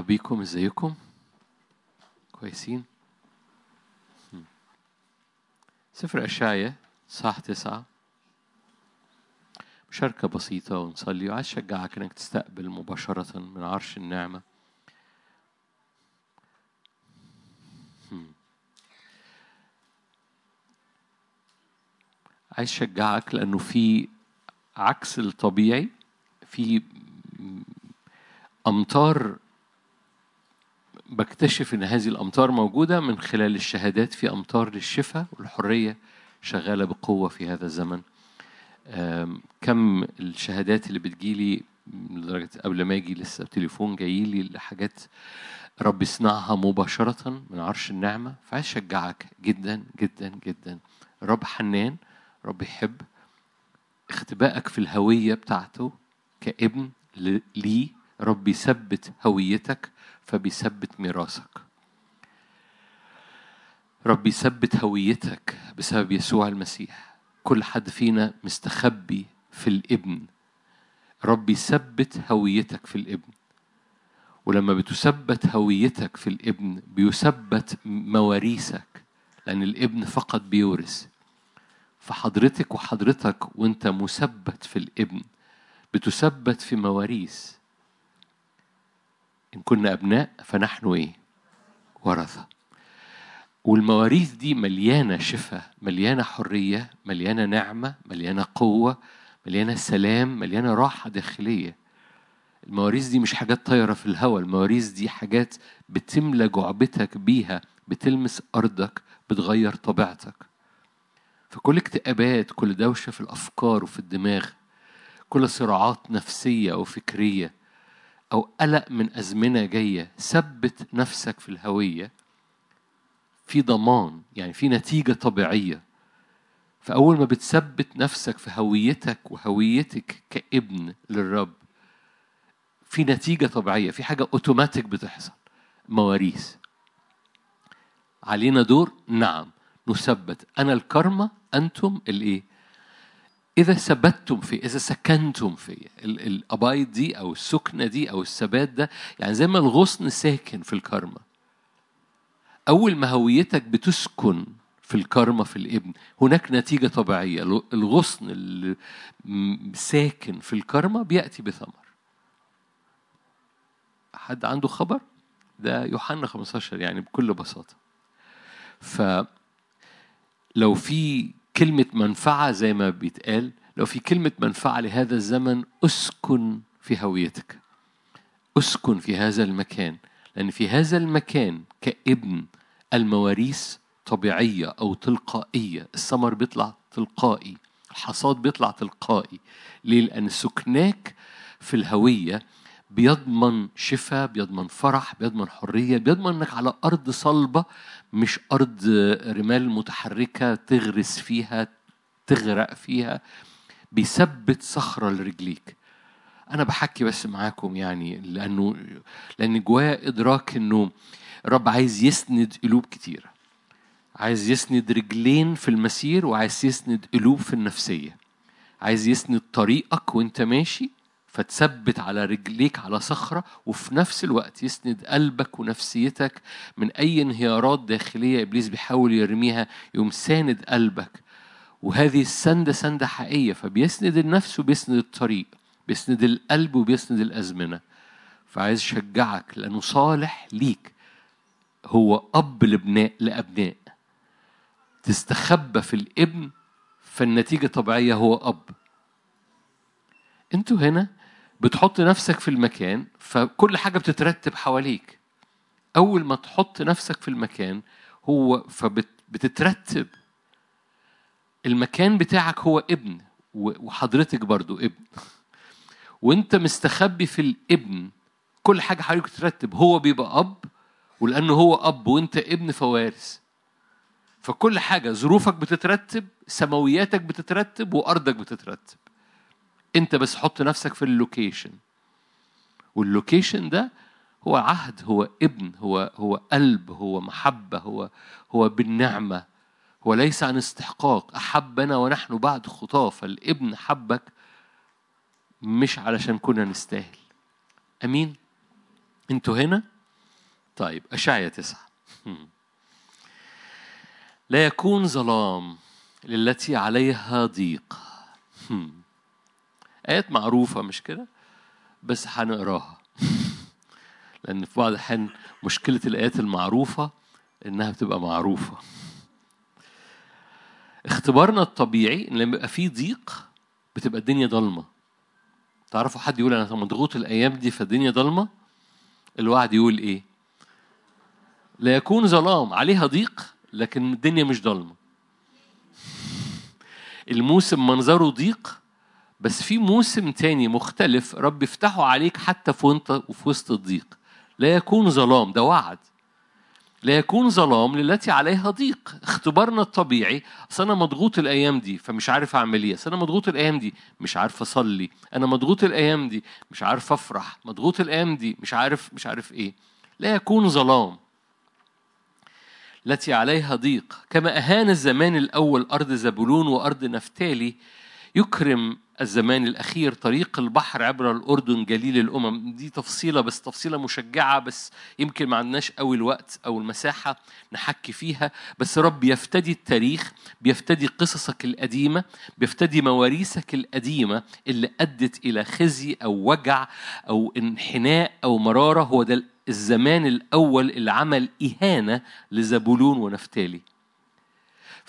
مرحب بيكم ازيكم؟ كويسين. سفر أشعية صح تسعة. مشاركة بسيطة ونصلي. وعايز أشجعك إنك تستقبل مباشرة من عرش النعمة. عايز أشجعك لأنه في عكس الطبيعي في أمطار بكتشف إن هذه الأمطار موجودة من خلال الشهادات في أمطار للشفاء والحرية شغالة بقوة في هذا الزمن. كم الشهادات اللي بتجيلي لدرجة قبل ما أجي لسه تليفون جايلي لحاجات رب يصنعها مباشرة من عرش النعمة. فعايز أشجعك جدا جدا جدا. رب حنان رب يحب. اختبائك في الهوية بتاعته كابن ليه رب يثبت هويتك فبيثبت ميراثك. رب يثبت هويتك بسبب يسوع المسيح. كل حد فينا مستخبي في الابن. رب يثبت هويتك في الابن. ولما بتثبت هويتك في الابن بيثبت مواريثك لأن الابن فقط بيورث. فحضرتك وحضرتك وأنت مثبت في الابن بتثبت في مواريث. إن كنا أبناء فنحن إيه؟ ورثة. والمواريث دي مليانة شفاء مليانة حرية مليانة نعمة مليانة قوة مليانة سلام مليانة راحة داخلية. المواريث دي مش حاجات طايرة في الهواء المواريث دي حاجات بتملى جعبتك بيها بتلمس أرضك بتغير طبيعتك. فكل اكتئابات كل دوشة في الأفكار وفي الدماغ كل صراعات نفسية أو فكرية أو قلق من أزمنة جاية ثبت نفسك في الهوية في ضمان يعني في نتيجة طبيعية. فأول ما بتثبت نفسك في هويتك وهويتك كابن للرب في نتيجة طبيعية في حاجة أوتوماتيك بتحصل مواريث. علينا دور؟ نعم نثبت. أنا الكرمة أنتم الإيه؟ إذا ثبتتم في إذا سكنتم في ال- الأبايض دي أو السكنة دي أو الثبات ده يعني زي ما الغصن ساكن في الكرمة. أول ما هويتك بتسكن في الكرمة في الإبن هناك نتيجة طبيعية. الغصن اللي ساكن في الكرمة بيأتي بثمر. حد عنده خبر؟ ده يوحنا 15 يعني بكل بساطة. فلو في كلمة منفعة زي ما بيتقال لو في كلمة منفعة لهذا الزمن أسكن في هويتك. أسكن في هذا المكان. لأن في هذا المكان كابن المواريث طبيعية أو تلقائية. الثمر بيطلع تلقائي. الحصاد بيطلع تلقائي. ليه؟ لأن سكناك في الهوية بيضمن شفاء بيضمن فرح بيضمن حرية بيضمن إنك على أرض صلبة مش أرض رمال متحركة تغرس فيها تغرق فيها بيثبت صخرة لرجليك. أنا بحكي بس معاكم يعني لأنه لأن جوايا إدراك إنه الرب عايز يسند قلوب كتيرة. عايز يسند رجلين في المسير وعايز يسند قلوب في النفسية. عايز يسند طريقك وأنت ماشي فتثبت على رجليك على صخرة وفي نفس الوقت يسند قلبك ونفسيتك من أي انهيارات داخلية إبليس بيحاول يرميها يقوم ساند قلبك. وهذه السندة سندة حقيقية فبيسند النفس وبيسند الطريق بيسند القلب وبيسند الأزمنة. فعايز أشجعك لأنه صالح ليك. هو أب لابناء لأبناء. تستخبى في الابن فالنتيجة طبيعية هو أب. أنتوا هنا بتحط نفسك في المكان فكل حاجة بتترتب حواليك. أول ما تحط نفسك في المكان هو فبتترتب المكان بتاعك هو ابن وحضرتك برضو ابن. وأنت مستخبي في الابن كل حاجة حواليك بتترتب. هو بيبقى أب ولأنه هو أب وأنت ابن فوارث فكل حاجة ظروفك بتترتب سماوياتك بتترتب وأرضك بتترتب. انت بس حط نفسك في ال location. وال location ده هو عهد هو ابن هو هو قلب هو محبة هو هو بالنعمة. هو ليس عن استحقاق. أحبنا ونحن بعد خطاة فالابن حبك مش علشان كنا نستاهل. أمين؟ أنتوا هنا؟ طيب أشعيا تسعة. لا يكون ظلام للتي عليها ضيق. آيات معروفة مش كده؟ بس هنقراها. لأن في بعض الأحيان مشكلة الآيات المعروفة إنها بتبقى معروفة. اختبارنا الطبيعي إن لما يبقى فيه ضيق بتبقى الدنيا ضلمة. تعرفوا حد يقول أنا مضغوط الأيام دي فالدنيا ضلمة؟ الوعد يقول إيه؟ لا يكون ظلام عليها ضيق لكن الدنيا مش ضلمة. الموسم منظره ضيق بس في موسم تاني مختلف رب يفتحه عليك حتى في وانت وفي وسط الضيق. لا يكون ظلام ده وعد. لا يكون ظلام للتي عليها ضيق. اختبارنا الطبيعي اصل أنا مضغوط الأيام دي فمش عارف أعمل إيه. أنا مضغوط الأيام دي مش عارف أصلي. أنا مضغوط الأيام دي مش عارف أفرح. مضغوط الأيام دي مش عارف مش عارف إيه. لا يكون ظلام التي عليها ضيق. كما أهان الزمان الأول أرض زبولون وأرض نفتالي يكرم الزمان الأخير طريق البحر عبر الأردن جليل الأمم. دي تفصيلة بس تفصيلة مشجعة بس يمكن ما عندناش قوي الوقت أو المساحة نحكي فيها. بس رب يفتدي التاريخ بيفتدي قصصك القديمة بيفتدي مواريثك القديمة اللي أدت إلى خزي أو وجع أو انحناء أو مرارة. هو ده الزمان الأول اللي عمل إهانة لزبولون ونفتالي.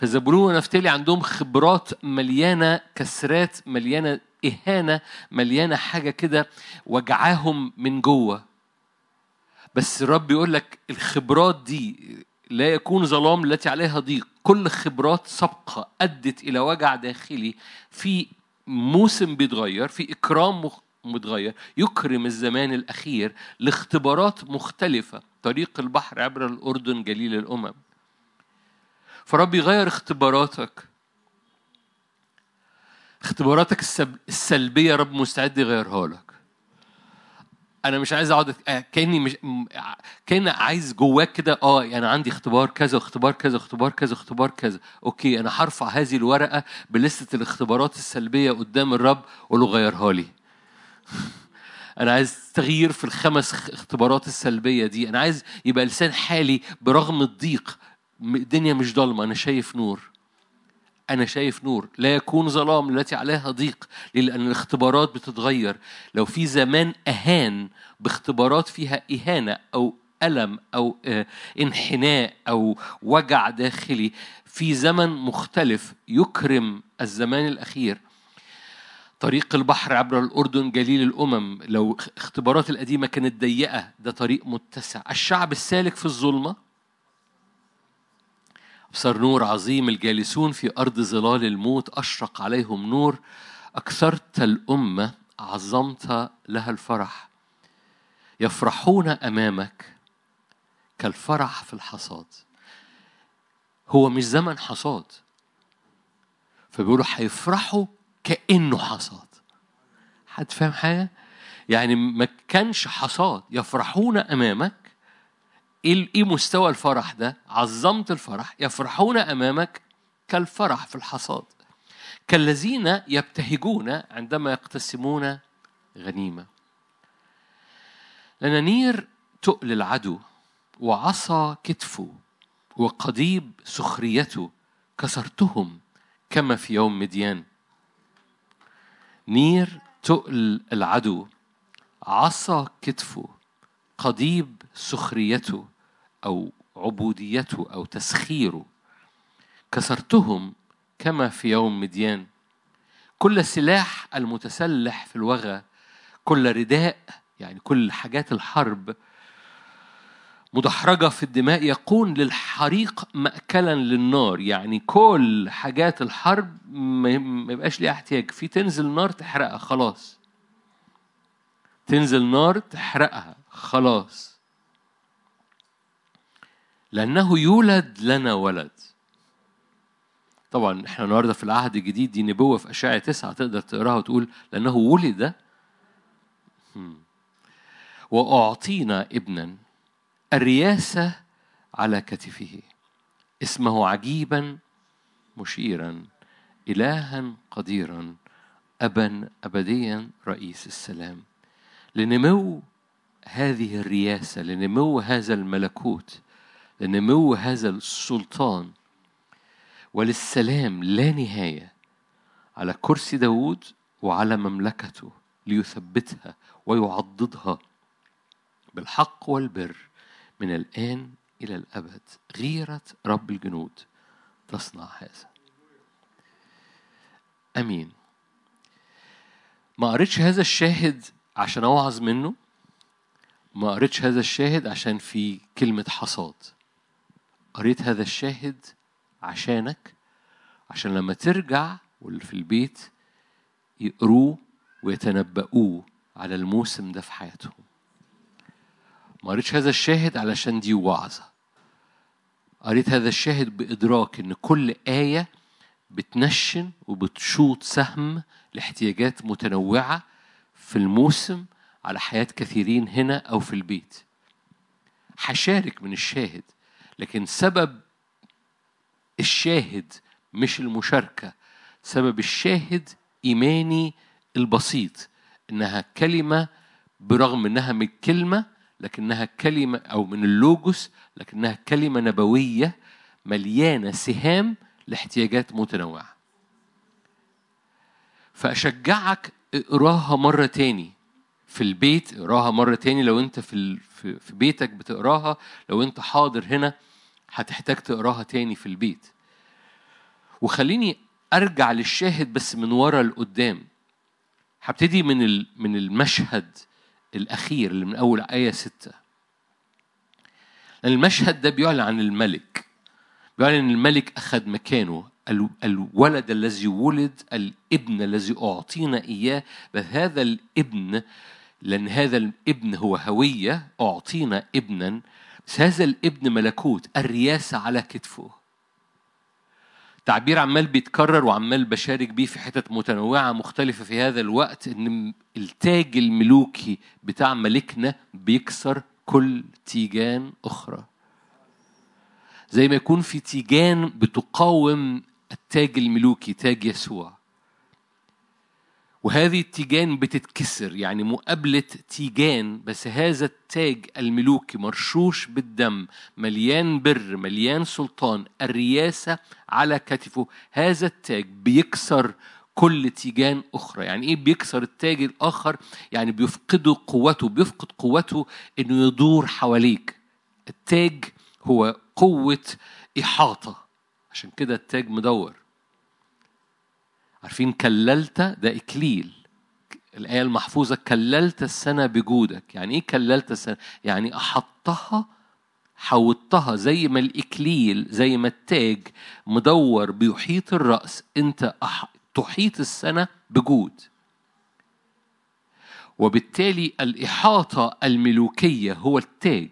فزبولون ونفتالي عندهم خبرات مليانة كسرات مليانة إهانة مليانة حاجة كده وجعاهم من جوه. بس الرب يقول لك الخبرات دي لا يكون ظلام التي عليها ضيق. كل خبرات سابقة أدت إلى وجع داخلي. في موسم بيتغير في إكرام متغير يكرم الزمان الأخير لاختبارات مختلفة. طريق البحر عبر الأردن جليل الأمم. فرب يغير اختباراتك. اختباراتك السلبية رب مستعد يغيرها لك. أنا مش عايز أقعد كأني مش كأن عايز جواك كده آه أنا يعني عندي اختبار كذا اختبار كذا اختبار كذا اختبار كذا. أوكي أنا هرفع هذه الورقة بلستة الاختبارات السلبية قدام الرب وله غيرها لي. أنا عايز تغيير في الخمس اختبارات السلبية دي. أنا عايز يبقى لسان حالي برغم الضيق الدنيا مش ضلمه أنا شايف نور. أنا شايف نور. لا يكون ظلام التي عليها ضيق لأن الاختبارات بتتغير. لو في زمان أهان باختبارات فيها إهانة أو ألم أو آه، انحناء أو وجع داخلي في زمن مختلف يكرم الزمان الأخير. طريق البحر عبر الأردن جليل الأمم. لو اختبارات القديمة كانت ضيقة ده طريق متسع. الشعب السالك في الظلمة أبصر نور عظيم الجالسون في أرض ظلال الموت أشرق عليهم نور. أكثرت الأمة عظمت لها الفرح. يفرحون أمامك كالفرح في الحصاد. هو مش زمن حصاد. فبيقولوا هيفرحوا كأنه حصاد. حد فاهم حاجة؟ يعني ما كانش حصاد. يفرحون أمامك إيه, إيه مستوى الفرح ده؟ عظمت الفرح يفرحون أمامك كالفرح في الحصاد. كالذين يبتهجون عندما يقتسمون غنيمة. لأن نير تقل العدو وعصا كتفه وقضيب سخريته كسرتهم كما في يوم مديان. نير تقل العدو عصا كتفه قضيب سخريته أو عبوديته أو تسخيره. كسرتهم كما في يوم مديان. كل سلاح المتسلح في الوغى كل رداء يعني كل حاجات الحرب مدحرجة في الدماء يكون للحريق مأكلا للنار. يعني كل حاجات الحرب ما يبقاش ليها احتياج. في تنزل نار تحرقها خلاص. تنزل نار تحرقها خلاص. لأنه يولد لنا ولد. طبعا إحنا النهارده في العهد الجديد دي نبوة في أشعة تسعة تقدر تقراها وتقول لأنه ولد. وأعطينا ابنا الرياسة على كتفه. اسمه عجيبا مشيرا إلها قديرا أبا أبديا رئيس السلام. لنمو هذه الرياسة لنمو هذا الملكوت لنمو هذا السلطان. وللسلام لا نهاية على كرسي داود وعلى مملكته ليثبتها ويعضدها بالحق والبر من الآن إلى الأبد. غيرة رب الجنود تصنع هذا. أمين. ما قريتش هذا الشاهد عشان أوعظ منه؟ ما قريتش هذا الشاهد عشان في كلمة حصاد. قريت هذا الشاهد عشانك عشان لما ترجع واللي في البيت يقروه ويتنبؤوه على الموسم ده في حياتهم. ما قريتش هذا الشاهد علشان دي وعظة. قريت هذا الشاهد بإدراك إن كل آية بتنشن وبتشوط سهم لاحتياجات متنوعة في الموسم على حياة كثيرين هنا أو في البيت. هشارك من الشاهد لكن سبب الشاهد مش المشاركة سبب الشاهد إيماني البسيط إنها كلمة برغم إنها من كلمة لكنها كلمة أو من اللوجوس لكنها كلمة نبوية مليانة سهام لاحتياجات متنوعة. فأشجعك اقراها مرة تاني في البيت اقراها مرة تاني لو أنت في في بيتك بتقراها لو أنت حاضر هنا هتحتاج تقراها تاني في البيت. وخليني أرجع للشاهد بس من ورا لقدام. هبتدي من من المشهد الأخير اللي من أول آية ستة. المشهد ده بيعلن عن الملك. بيعلن إن الملك أخذ مكانه. الولد الذي ولد الابن الذي أعطينا إياه. بل هذا الابن لأن هذا الابن هو هوية أعطينا ابنا. بس هذا الابن ملكوت الرياسة على كتفه. تعبير عمال بيتكرر وعمال بشارك بيه في حتت متنوعة مختلفة في هذا الوقت إن التاج الملوكي بتاع ملكنا بيكسر كل تيجان أخرى. زي ما يكون في تيجان بتقاوم التاج الملوكي تاج يسوع. وهذه التيجان بتتكسر يعني مقابلة تيجان بس هذا التاج الملوكي مرشوش بالدم مليان بر مليان سلطان الرياسة على كتفه. هذا التاج بيكسر كل تيجان أخرى. يعني إيه بيكسر التاج الآخر؟ يعني بيفقده قوته بيفقد قوته إنه يدور حواليك. التاج هو قوة إحاطة. عشان كده التاج مدور. عارفين كللت؟ ده إكليل. الآية المحفوظة كللت السنة بجودك. يعني إيه كللت السنة؟ يعني أحطها حوطتها زي ما الإكليل زي ما التاج مدور بيحيط الرأس. أنت أح... تحيط السنة بجود. وبالتالي الإحاطة الملوكية هو التاج.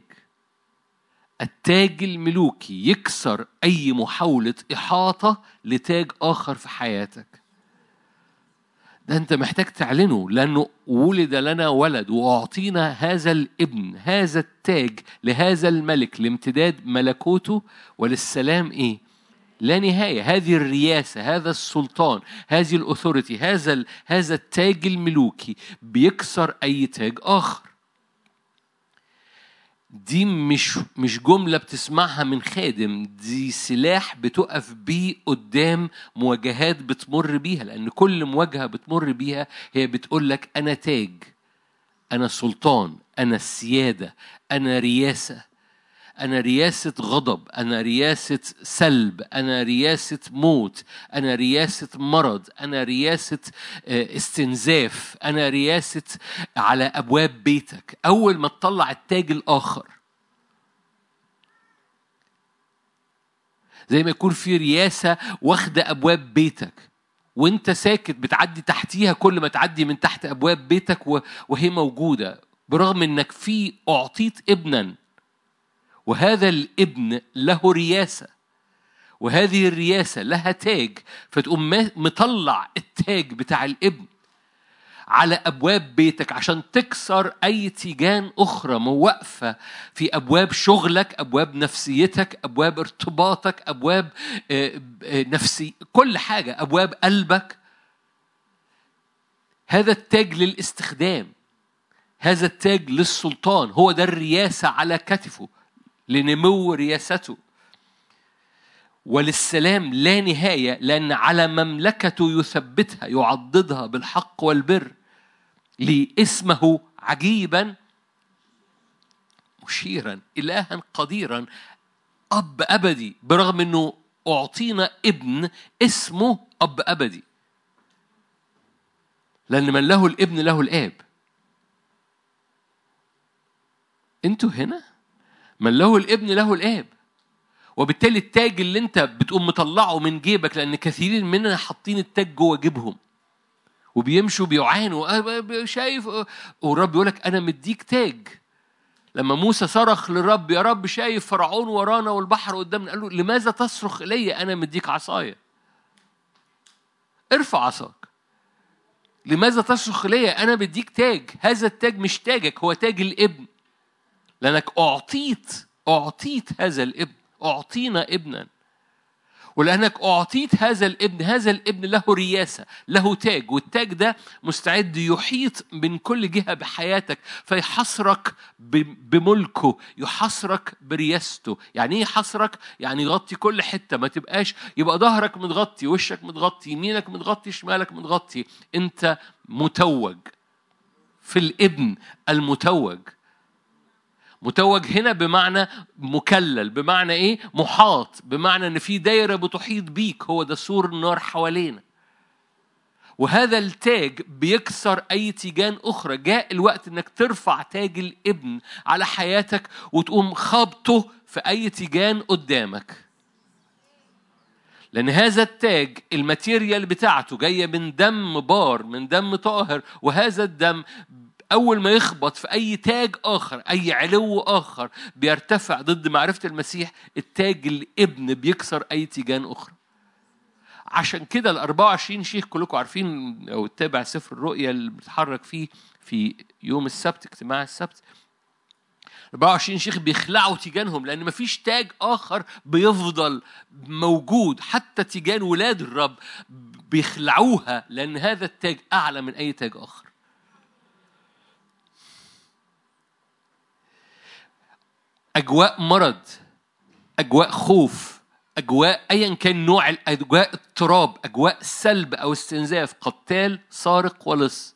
التاج الملوكي يكسر أي محاولة إحاطة لتاج آخر في حياتك. ده أنت محتاج تعلنه لأنه ولد لنا ولد وأعطينا هذا الابن هذا التاج لهذا الملك لامتداد ملكوته. وللسلام إيه؟ لا نهاية. هذه الرياسة هذا السلطان هذه الأثوريتي هذا هذا التاج الملوكي بيكسر أي تاج آخر. دي مش مش جملة بتسمعها من خادم دي سلاح بتقف بيه قدام مواجهات بتمر بيها لأن كل مواجهة بتمر بيها هي بتقول لك أنا تاج أنا سلطان أنا السيادة أنا رياسة. أنا رياسة غضب أنا رياسة سلب أنا رياسة موت أنا رياسة مرض أنا رياسة آه، استنزاف أنا رياسة على أبواب بيتك. أول ما تطلع التاج الآخر زي ما يكون في رياسة واخدة أبواب بيتك وأنت ساكت بتعدي تحتيها كل ما تعدي من تحت أبواب بيتك وهي موجودة. برغم إنك في أعطيت ابنا وهذا الابن له رياسة وهذه الرياسة لها تاج فتقوم مطلع التاج بتاع الابن على أبواب بيتك عشان تكسر أي تيجان أخرى واقفة في أبواب شغلك أبواب نفسيتك أبواب ارتباطك أبواب آه، آه، نفسي كل حاجة أبواب قلبك. هذا التاج للاستخدام هذا التاج للسلطان هو ده الرياسة على كتفه. لنمو رياسته. وللسلام لا نهاية لأن على مملكته يثبتها يعضدها بالحق والبر لاسمه عجيبا مشيرا إلها قديرا أب أبدي برغم أنه أعطينا ابن اسمه أب أبدي. لأن من له الابن له الآب. أنتوا هنا؟ من له الابن له الآب. وبالتالي التاج اللي انت بتقوم مطلعه من جيبك لأن كثيرين مننا حاطين التاج جوه جيبهم. وبيمشوا بيعانوا شايف والرب يقول لك أنا مديك تاج. لما موسى صرخ للرب يا رب شايف فرعون ورانا والبحر قدامنا. قال له لماذا تصرخ إلي؟ أنا مديك عصاية. ارفع عصاك. لماذا تصرخ إلي؟ أنا بديك تاج. هذا التاج مش تاجك هو تاج الابن. لأنك أعطيت أعطيت هذا الابن أعطينا ابنا. ولأنك أعطيت هذا الابن هذا الابن له رياسة له تاج والتاج ده مستعد يحيط من كل جهة بحياتك فيحصرك بملكه يحصرك برياسته. يعني إيه يحصرك؟ يعني يغطي كل حتة. ما تبقاش يبقى ظهرك متغطي وشك متغطي يمينك متغطي شمالك متغطي. أنت متوج. في الابن المتوج. متوج هنا بمعنى مكلل بمعنى إيه؟ محاط بمعنى إن في دايرة بتحيط بيك هو ده سور النار حوالينا. وهذا التاج بيكسر أي تيجان أخرى. جاء الوقت إنك ترفع تاج الابن على حياتك وتقوم خابطه في أي تيجان قدامك. لأن هذا التاج ال material بتاعته جاية من دم بار من دم طاهر وهذا الدم أول ما يخبط في أي تاج آخر أي علو آخر بيرتفع ضد معرفة المسيح التاج الإبن بيكسر أي تيجان أخرى. عشان كده ال 24 شيخ كلكم عارفين أو تتابع سفر الرؤيا اللي بيتحرك فيه في يوم السبت اجتماع السبت. 24 شيخ بيخلعوا تيجانهم لأن مفيش تاج آخر بيفضل موجود. حتى تيجان ولاد الرب بيخلعوها لأن هذا التاج أعلى من أي تاج آخر. أجواء مرض أجواء خوف أجواء أيا كان نوع أجواء اضطراب أجواء سلب أو استنزاف قتال سارق ولص.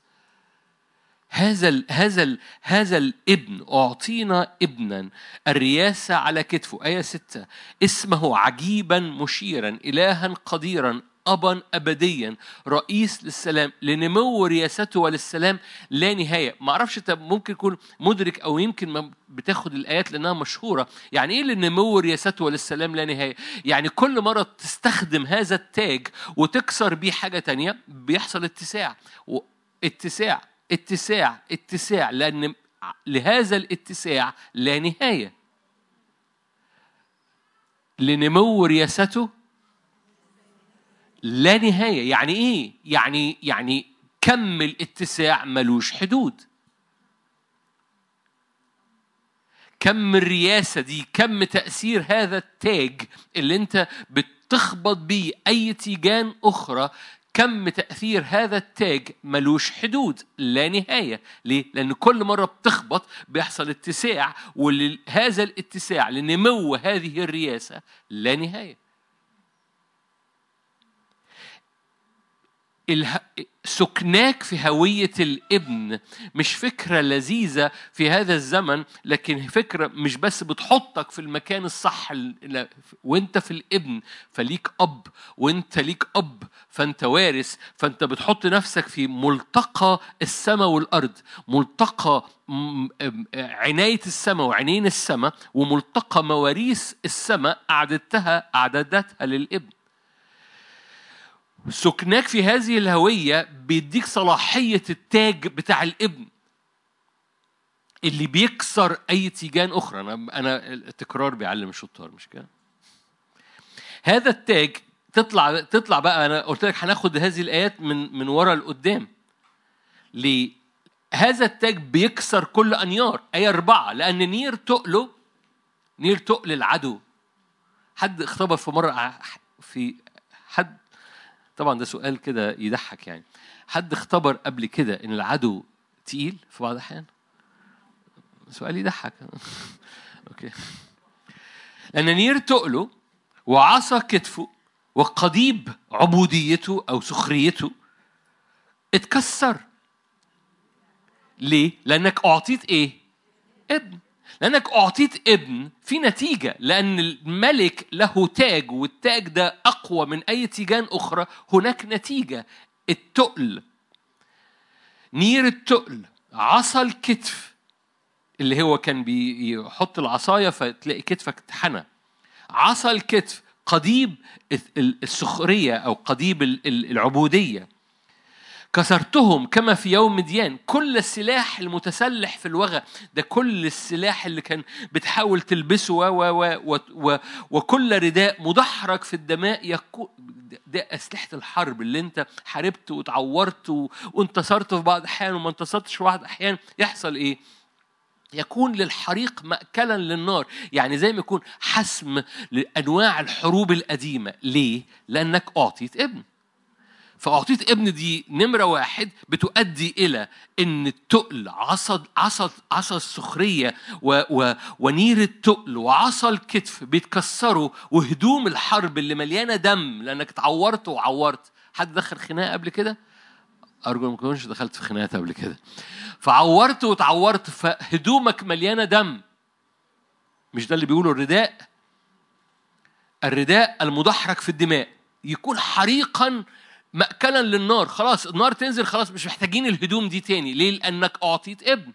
هذا ال هذا ال هذا الابن أعطينا ابنا الرياسة على كتفه. آية ستة. اسمه عجيبا مشيرا إلها قديرا. أبا أبديا. رئيس للسلام لنمو رياسته وللسلام؟ لا نهاية. ما أعرفش أنت ممكن يكون مدرك أو يمكن ما بتاخد الآيات لأنها مشهورة. يعني إيه لنمو رياسته وللسلام لا نهاية؟ يعني كل مرة تستخدم هذا التاج وتكسر بيه حاجة تانية بيحصل اتساع. اتساع اتساع اتساع. لأن لهذا الاتساع لا نهاية. لنمو رياسته لا نهاية. يعني إيه؟ يعني يعني كم الاتساع ملوش حدود. كم الرياسة دي كم تأثير هذا التاج اللي أنت بتخبط بيه أي تيجان أخرى كم تأثير هذا التاج ملوش حدود. لا نهاية. ليه؟ لأن كل مرة بتخبط بيحصل اتساع وهذا الاتساع لنمو هذه الرياسة لا نهاية. سكناك في هوية الابن مش فكرة لذيذة في هذا الزمن لكن فكرة مش بس بتحطك في المكان الصح وانت في الابن فليك أب وانت ليك أب فانت وارث فانت بتحط نفسك في ملتقى السماء والأرض ملتقى عناية السماء وعينين السماء وملتقى مواريث السماء أعددتها أعددتها للابن. سكناك في هذه الهوية بيديك صلاحية التاج بتاع الابن اللي بيكسر أي تيجان أخرى أنا أنا التكرار بيعلم الشطار مش كده؟ هذا التاج تطلع تطلع بقى أنا قلت لك هناخد هذه الآيات من من ورا لقدام. ليه؟ هذا التاج بيكسر كل أنيار آية أربعة لأن نير تقله نير تقل العدو حد اختبر في مرة في حد طبعا ده سؤال كده يضحك يعني. حد اختبر قبل كده إن العدو تقيل في بعض الأحيان؟ سؤال يضحك. okay. لأن نير تقله وعصا كتفه وقضيب عبوديته أو سخريته اتكسر. ليه؟ لأنك أعطيت إيه؟ ابن. لأنك أعطيت ابن في نتيجة لأن الملك له تاج والتاج ده أقوى من أي تيجان أخرى. هناك نتيجة التقل. نير التقل عصا الكتف. اللي هو كان بيحط العصاية فتلاقي كتفك اتحنى. عصا الكتف قضيب السخرية أو قضيب العبودية. كسرتهم كما في يوم مديان كل السلاح المتسلح في الوغى ده كل السلاح اللي كان بتحاول تلبسه و و و و وكل رداء مدحرج في الدماء يكون ده أسلحة الحرب اللي أنت حاربت وتعورت وانتصرت في بعض الأحيان وما انتصرتش في بعض الأحيان يحصل إيه؟ يكون للحريق مأكلا للنار. يعني زي ما يكون حسم لأنواع الحروب القديمة. ليه؟ لأنك أعطيت ابن. فأعطيت ابن دي نمرة واحد بتؤدي إلى إن التقل عصا عصا عصا السخرية و و ونير التقل وعصا الكتف بيتكسروا وهدوم الحرب اللي مليانة دم لأنك اتعورت وعورت. حد دخل خناقة قبل كده؟ أرجو ما تكونش دخلت في خناقات قبل كده. فعورت وتعورت فهدومك مليانة دم. مش ده اللي بيقوله الرداء؟ الرداء المدحرج في الدماء. يكون حريقا مأكلا للنار. خلاص النار تنزل خلاص مش محتاجين الهدوم دي تاني. ليه؟ لأنك أعطيت ابن.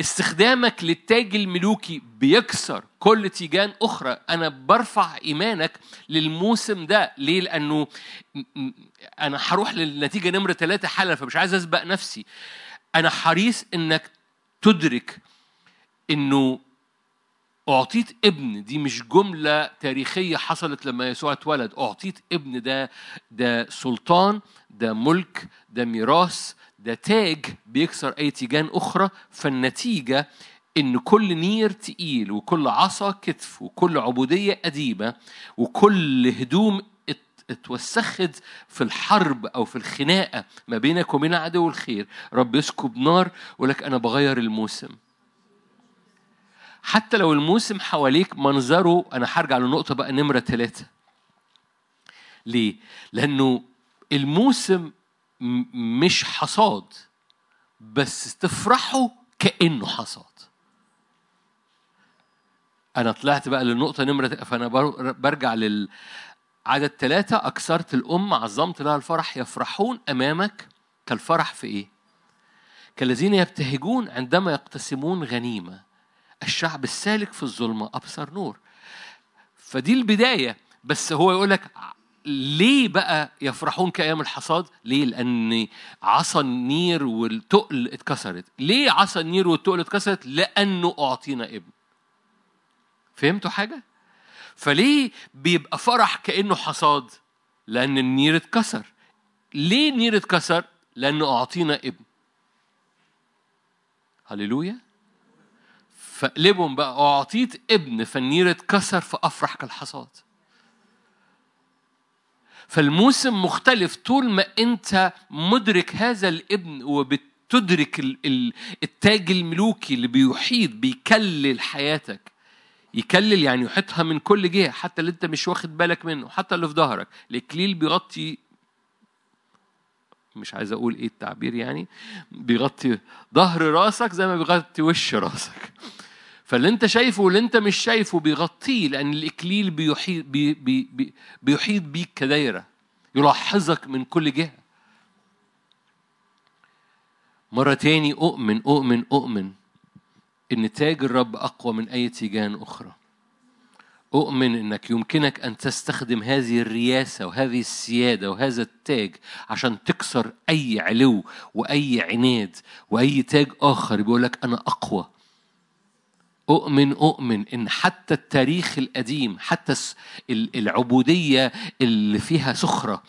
استخدامك للتاج الملوكي بيكسر كل تيجان أخرى. أنا برفع إيمانك للموسم ده. ليه؟ لأنه أنا هروح للنتيجة نمرة ثلاثة حالا فمش عايز أسبق نفسي. أنا حريص إنك تدرك إنه أعطيت ابن دي مش جملة تاريخية حصلت لما يسوع اتولد. أعطيت ابن ده ده سلطان ده ملك ده ميراث ده تاج بيكسر أي تيجان أخرى. فالنتيجة إن كل نير تقيل وكل عصا كتف وكل عبودية أديبة وكل هدوم اتوسخت في الحرب أو في الخناقة ما بينك وبين عدو الخير. رب يسكب نار ولك أنا بغير الموسم. حتى لو الموسم حواليك منظره أنا هرجع للنقطة بقى نمرة ثلاثة ليه؟ لأنه الموسم مش حصاد بس تفرحوا كأنه حصاد أنا طلعت بقى للنقطة نمرة فأنا برجع لل عدد ثلاثة أكثرت الأم عظمت لها الفرح يفرحون أمامك كالفرح في إيه؟ كالذين يبتهجون عندما يقتسمون غنيمة الشعب السالك في الظلمة أبصر نور فدي البداية بس هو يقول لك ليه بقى يفرحون كأيام الحصاد؟ ليه؟ لأن عصا النير والتقل اتكسرت. ليه عصا النير والتقل اتكسرت؟ لأنه أعطينا ابن. فهمتوا حاجة؟ فليه بيبقى فرح كأنه حصاد؟ لأن النير اتكسر. ليه النير اتكسر؟ لأنه أعطينا ابن. هللويا فاقلبهم بقى أعطيت ابن فالنير اتكسر فأفرح كالحصاد. فالموسم مختلف طول ما أنت مدرك هذا الابن وبتدرك التاج الملوكي اللي بيحيط بيكلل حياتك. يكلل يعني يحيطها من كل جهة حتى اللي أنت مش واخد بالك منه حتى اللي في ظهرك. الإكليل بيغطي مش عايز أقول إيه التعبير يعني بيغطي ظهر راسك زي ما بيغطي وش راسك. فاللي انت شايفه واللي انت مش شايفه بيغطيه لأن الإكليل بيحيط بي بي بي بيحيط بيك كدايرة يلاحظك من كل جهة. مرة تاني أؤمن أؤمن أؤمن إن تاج الرب أقوى من أي تيجان أخرى. أؤمن أنك يمكنك أن تستخدم هذه الرياسة وهذه السيادة وهذا التاج عشان تكسر أي علو وأي عناد وأي تاج آخر. بيقول لك أنا أقوى. أؤمن أؤمن إن حتى التاريخ القديم حتى العبودية اللي فيها سخرة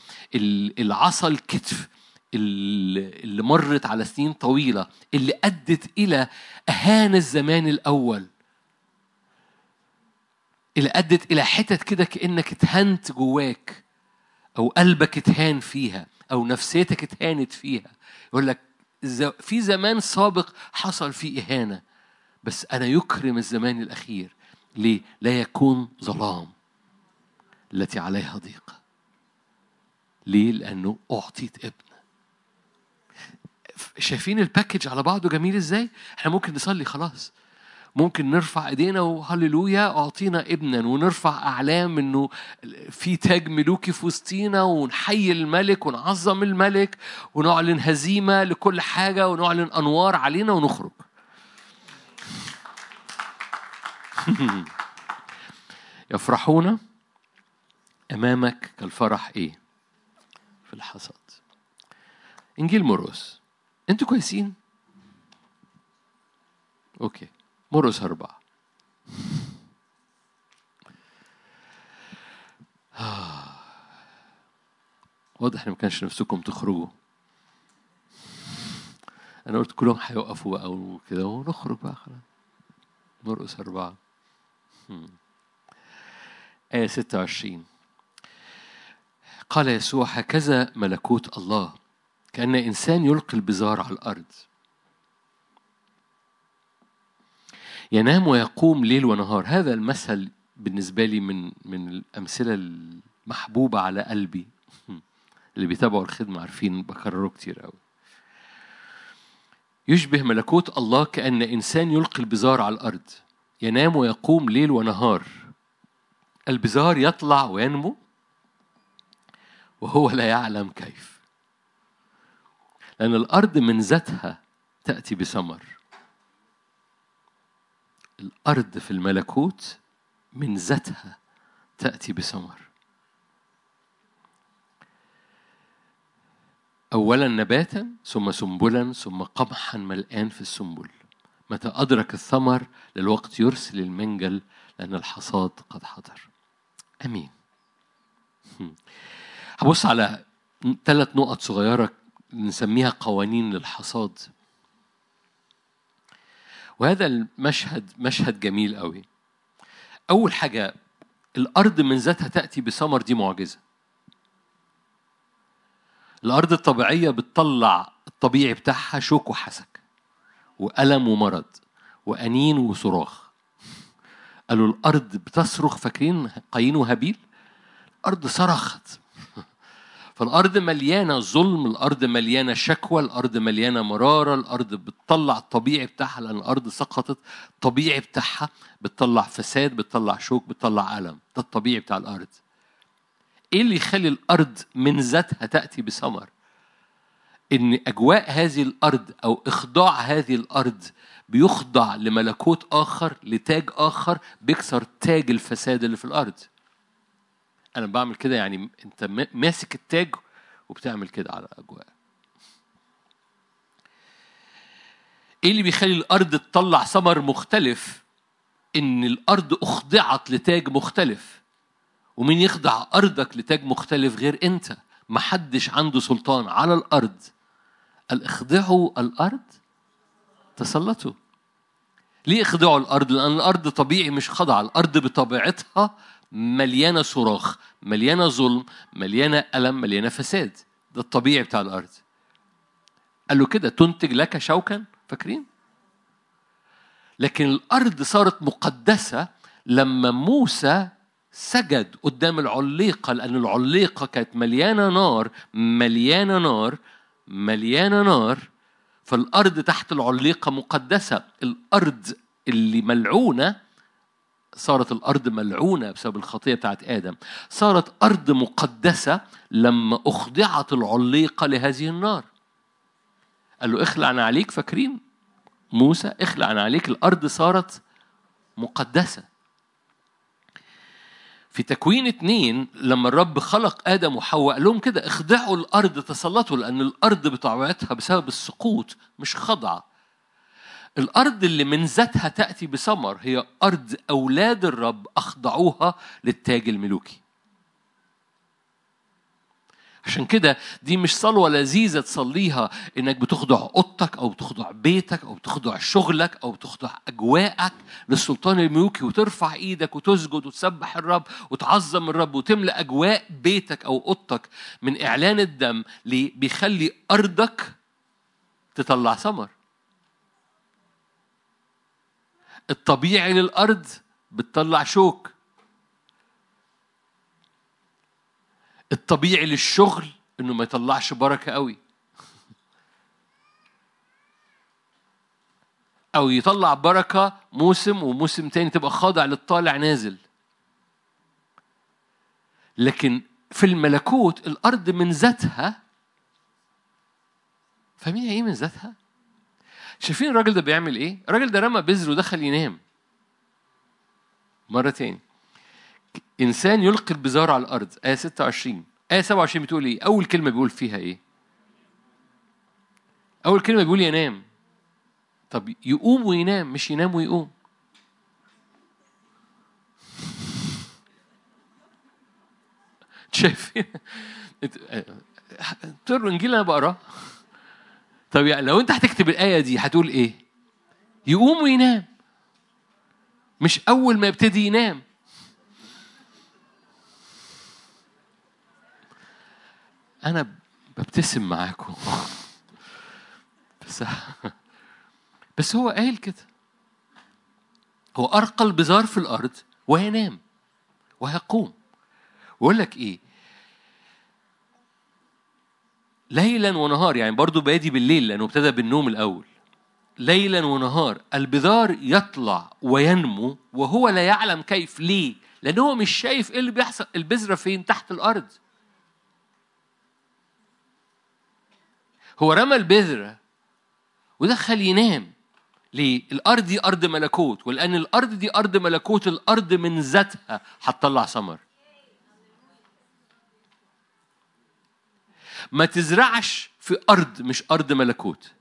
العصا الكتف اللي مرت على سنين طويلة اللي أدت إلى أهان الزمان الأول اللي أدت إلى حتت كده كأنك اتهنت جواك أو قلبك اتهان فيها أو نفسيتك اتهانت فيها. يقول لك في زمان سابق حصل فيه إهانة. بس أنا يكرم الزمان الأخير ليه؟ لا يكون ظلام التي عليها ضيق ليه؟ لأنه أعطيت ابن شايفين الباكج على بعضه جميل إزاي؟ إحنا ممكن نصلي خلاص ممكن نرفع إيدينا وهللويا أعطينا ابنا ونرفع أعلام إنه في تاج ملوكي في وسطينا ونحيي الملك ونعظم الملك ونعلن هزيمة لكل حاجة ونعلن أنوار علينا ونخرج يفرحون أمامك كالفرح إيه؟ في الحصاد إنجيل مرقس أنتوا كويسين؟ أوكي مرقس أربعة. واضح إن ما كانش نفسكم تخرجوا. أنا قلت كلهم هيوقفوا بقى وكده ونخرج بقى خلاص. مرقس أربعة. آية 26 قال يسوع هكذا ملكوت الله كأن إنسان يلقي البزار على الأرض. ينام ويقوم ليل ونهار. هذا المثل بالنسبة لي من من الأمثلة المحبوبة على قلبي. اللي بيتابعوا الخدمة عارفين بكرره كتير قوي يشبه ملكوت الله كأن إنسان يلقي البزار على الأرض. ينام ويقوم ليل ونهار. البزار يطلع وينمو وهو لا يعلم كيف. لأن الأرض من ذاتها تأتي بثمر. الأرض في الملكوت من ذاتها تأتي بثمر. أولا نباتا ثم سنبلا ثم قمحا ملآن في السنبل. متى أدرك الثمر للوقت يرسل المنجل لأن الحصاد قد حضر. أمين. هبص على ثلاث نقط صغيرة نسميها قوانين للحصاد. وهذا المشهد مشهد جميل قوي. أول حاجة الأرض من ذاتها تأتي بثمر دي معجزة. الأرض الطبيعية بتطلع الطبيعي بتاعها شوك وحسك وألم ومرض وأنين وصراخ. قالوا الأرض بتصرخ فاكرين قايين وهابيل الأرض صرخت. فالأرض مليانة ظلم الأرض مليانة شكوى الأرض مليانة مرارة الأرض بتطلع الطبيعي بتاعها لأن الأرض سقطت. الطبيعي بتاعها بتطلع فساد بتطلع شوك بتطلع ألم. ده الطبيعي بتاع الأرض. إيه اللي يخلي الأرض من ذاتها تأتي بثمر؟ إن أجواء هذه الأرض أو إخضاع هذه الأرض بيخضع لملكوت آخر لتاج آخر بيكسر تاج الفساد اللي في الأرض. أنا بعمل كده يعني أنت ماسك التاج وبتعمل كده على أجواء. إيه اللي بيخلي الأرض تطلع ثمر مختلف؟ إن الأرض أخضعت لتاج مختلف. ومين يخضع أرضك لتاج مختلف غير أنت؟ محدش عنده سلطان على الأرض. اخضعوا الأرض تسلطوا. ليه اخضعوا الأرض؟ لأن الأرض طبيعي مش خضع الأرض بطبيعتها مليانة صراخ مليانة ظلم مليانة ألم مليانة فساد. ده الطبيعي بتاع الأرض. قال له كده تنتج لك شوكا؟ فاكرين؟ لكن الأرض صارت مقدسة لما موسى سجد قدام العليقة لأن العليقة كانت مليانة نار مليانة نار مليانة نار فالأرض تحت العليقة مقدسة. الأرض اللي ملعونة صارت الأرض ملعونة بسبب الخطية بتاعت آدم. صارت أرض مقدسة لما أخضعت العليقة لهذه النار. قال له اخلع عليك فاكرين؟ موسى اخلع عليك. الأرض صارت مقدسة. في تكوين اتنين لما الرب خلق آدم وحواء قال لهم كده اخضعوا الأرض تسلطوا لأن الأرض بطبيعتها بسبب السقوط مش خضعة الأرض اللي من ذاتها تأتي بثمر هي أرض أولاد الرب أخضعوها للتاج الملوكي. عشان كده دي مش صلوة لذيذة تصليها إنك بتخضع أوضتك أو بتخضع بيتك أو بتخضع شغلك أو بتخضع أجواءك للسلطان الملوكي وترفع إيدك وتسجد وتسبح الرب وتعظم الرب وتملأ أجواء بيتك أو أوضتك من إعلان الدم ليه بيخلي أرضك تطلع ثمر. الطبيعي للأرض بتطلع شوك. الطبيعي للشغل إنه ما يطلعش بركة قوي. أو يطلع بركة موسم وموسم تاني تبقى خاضع للطالع نازل. لكن في الملكوت الأرض من ذاتها فاهمين إيه من ذاتها؟ شايفين الراجل ده بيعمل إيه؟ الراجل ده رمى بذر ودخل ينام. مرة تاني. إنسان يلقي البزار على الأرض آية 26 آية 27 بتقول إيه؟ أول كلمة بيقول فيها إيه؟ أول كلمة بيقول ينام طب يقوم وينام مش ينام ويقوم شايفين؟ تقروا الإنجيل أنا بقراه طب يعني لو أنت هتكتب الآية دي هتقول إيه؟ يقوم وينام مش أول ما يبتدي ينام أنا ببتسم معاكم. بس بس هو قايل كده. هو أرقى البزار في الأرض وينام ويقوم ويقول لك إيه؟ ليلا ونهار يعني برضو بادي بالليل لأنه ابتدى بالنوم الأول. ليلا ونهار البذار يطلع وينمو وهو لا يعلم كيف ليه لأنه هو مش شايف إيه اللي بيحصل. البذرة فين؟ تحت الأرض. هو رمى البذرة ودخل ينام. ليه؟ الأرض دي أرض ملكوت ولأن الأرض دي أرض ملكوت الأرض من ذاتها هتطلع ثمر ما تزرعش في أرض مش أرض ملكوت.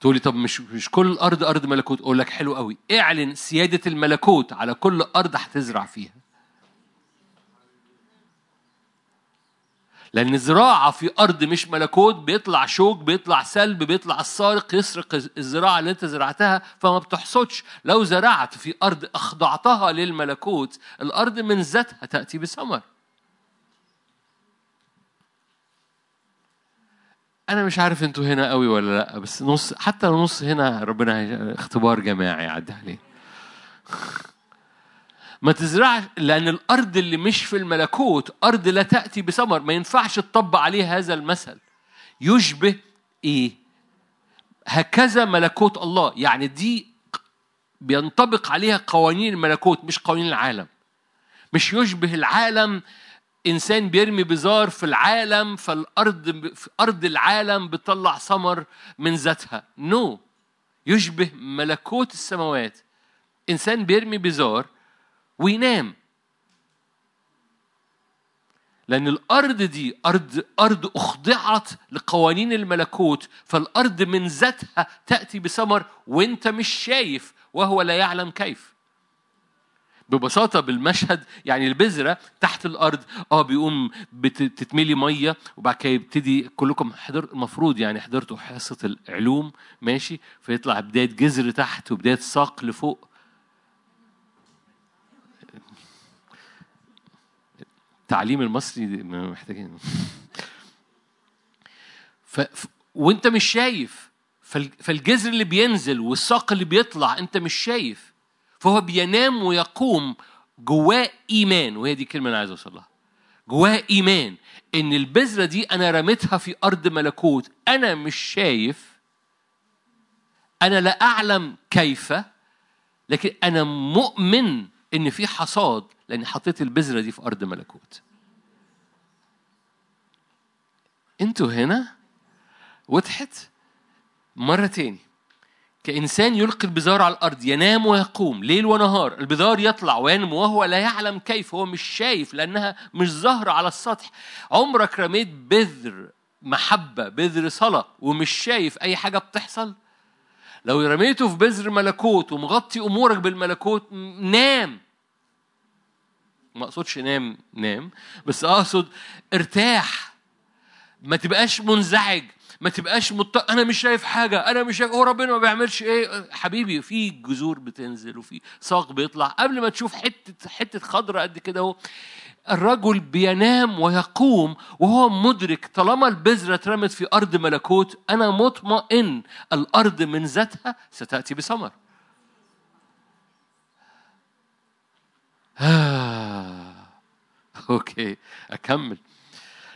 تقولي طب مش مش كل الأرض أرض ملكوت؟ أقول لك حلو قوي اعلن سيادة الملكوت على كل أرض هتزرع فيها. لأن الزراعة في أرض مش ملكوت بيطلع شوك بيطلع سلب بيطلع السارق يسرق الزراعة اللي أنت زرعتها فما بتحصدش. لو زرعت في أرض أخضعتها للملكوت الأرض من ذاتها تأتي بثمر. أنا مش عارف أنتوا هنا قوي ولا لأ بس نص حتى نص هنا ربنا اختبار جماعي يعدي عليه ما تزرعش لأن الأرض اللي مش في الملكوت أرض لا تأتي بثمر. ما ينفعش تطبق عليها هذا المثل. يشبه إيه؟ هكذا ملكوت الله. يعني دي بينطبق عليها قوانين الملكوت مش قوانين العالم. مش يشبه العالم. إنسان بيرمي بزار في العالم فالأرض في أرض العالم بتطلع ثمر من ذاتها. نو no. يشبه ملكوت السماوات. إنسان بيرمي بزار وينام. لأن الأرض دي أرض أرض أخضعت لقوانين الملكوت فالأرض من ذاتها تأتي بثمر وأنت مش شايف وهو لا يعلم كيف. ببساطة بالمشهد يعني البذرة تحت الأرض آه بيقوم بتتملي مية وبعد كده يبتدي كلكم حضر المفروض يعني حضرتوا حصة العلوم ماشي؟ فيطلع بداية جذر تحت وبداية ساق لفوق. التعليم المصري محتاجين. ف... وانت مش شايف فالجذر اللي بينزل والساق اللي بيطلع انت مش شايف. فهو بينام ويقوم جواه إيمان وهي دي الكلمة اللي عايز أوصل لها. جواه إيمان إن البذرة دي أنا رميتها في أرض ملكوت. أنا مش شايف. أنا لا أعلم كيف لكن أنا مؤمن إن في حصاد لأني حطيت البذرة دي في أرض ملكوت. أنتوا هنا؟ وضحت. مرة تاني. كإنسان يلقي البذار على الأرض ينام ويقوم ليل ونهار البذار يطلع وينمو وهو لا يعلم كيف هو مش شايف لأنها مش ظاهرة على السطح. عمرك رميت بذر محبة بذر صلاة ومش شايف أي حاجة بتحصل؟ لو رميته في بذر ملكوت ومغطي أمورك بالملكوت نام. ما أقصدش نام نام بس أقصد ارتاح. ما تبقاش منزعج ما تبقاش مط... أنا مش شايف حاجة أنا مش شايف هو ربنا ما بيعملش إيه؟ حبيبي في جذور بتنزل وفي ساق بيطلع. قبل ما تشوف حتة حتة خضرة قد كده أهو الرجل بينام ويقوم وهو مدرك طالما البذرة اترمت في أرض ملكوت أنا مطمئن الأرض من ذاتها ستأتي بثمر آه. أوكي أكمل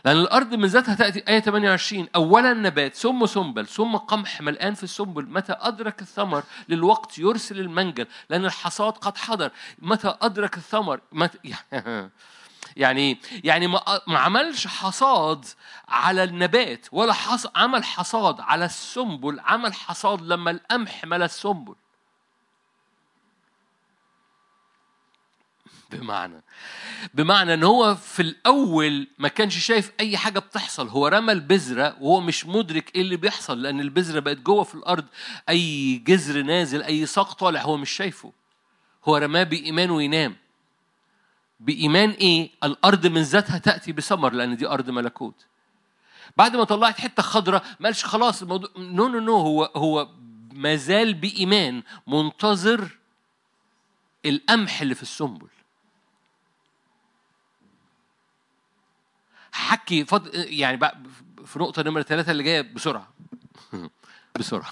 لأن الأرض من ذاتها تأتي آية 28 أولا نبات ثم سنبل ثم قمح ملآن في السنبل متى أدرك الثمر للوقت يرسل المنجل لأن الحصاد قد حضر متى أدرك الثمر متى يعني يعني ما عملش حصاد على النبات ولا حص عمل حصاد على السنبل عمل حصاد لما القمح ملا السنبل. بمعنى بمعنى إن هو في الأول ما كانش شايف أي حاجة بتحصل هو رمى البذرة وهو مش مدرك إيه اللي بيحصل لأن البذرة بقت جوه في الأرض أي جذر نازل أي ساق طالع هو مش شايفه. هو رماه بايمان وينام بإيمان إيه؟ الأرض من ذاتها تأتي بثمر لأن دي أرض ملكوت. بعد ما طلعت حتة خضراء ما قالش خلاص الموضوع no no no هو هو ما زال بإيمان منتظر القمح اللي في السنبل. حكي فض... يعني بقى في نقطة نمرة ثلاثة اللي جاية بسرعة بسرعة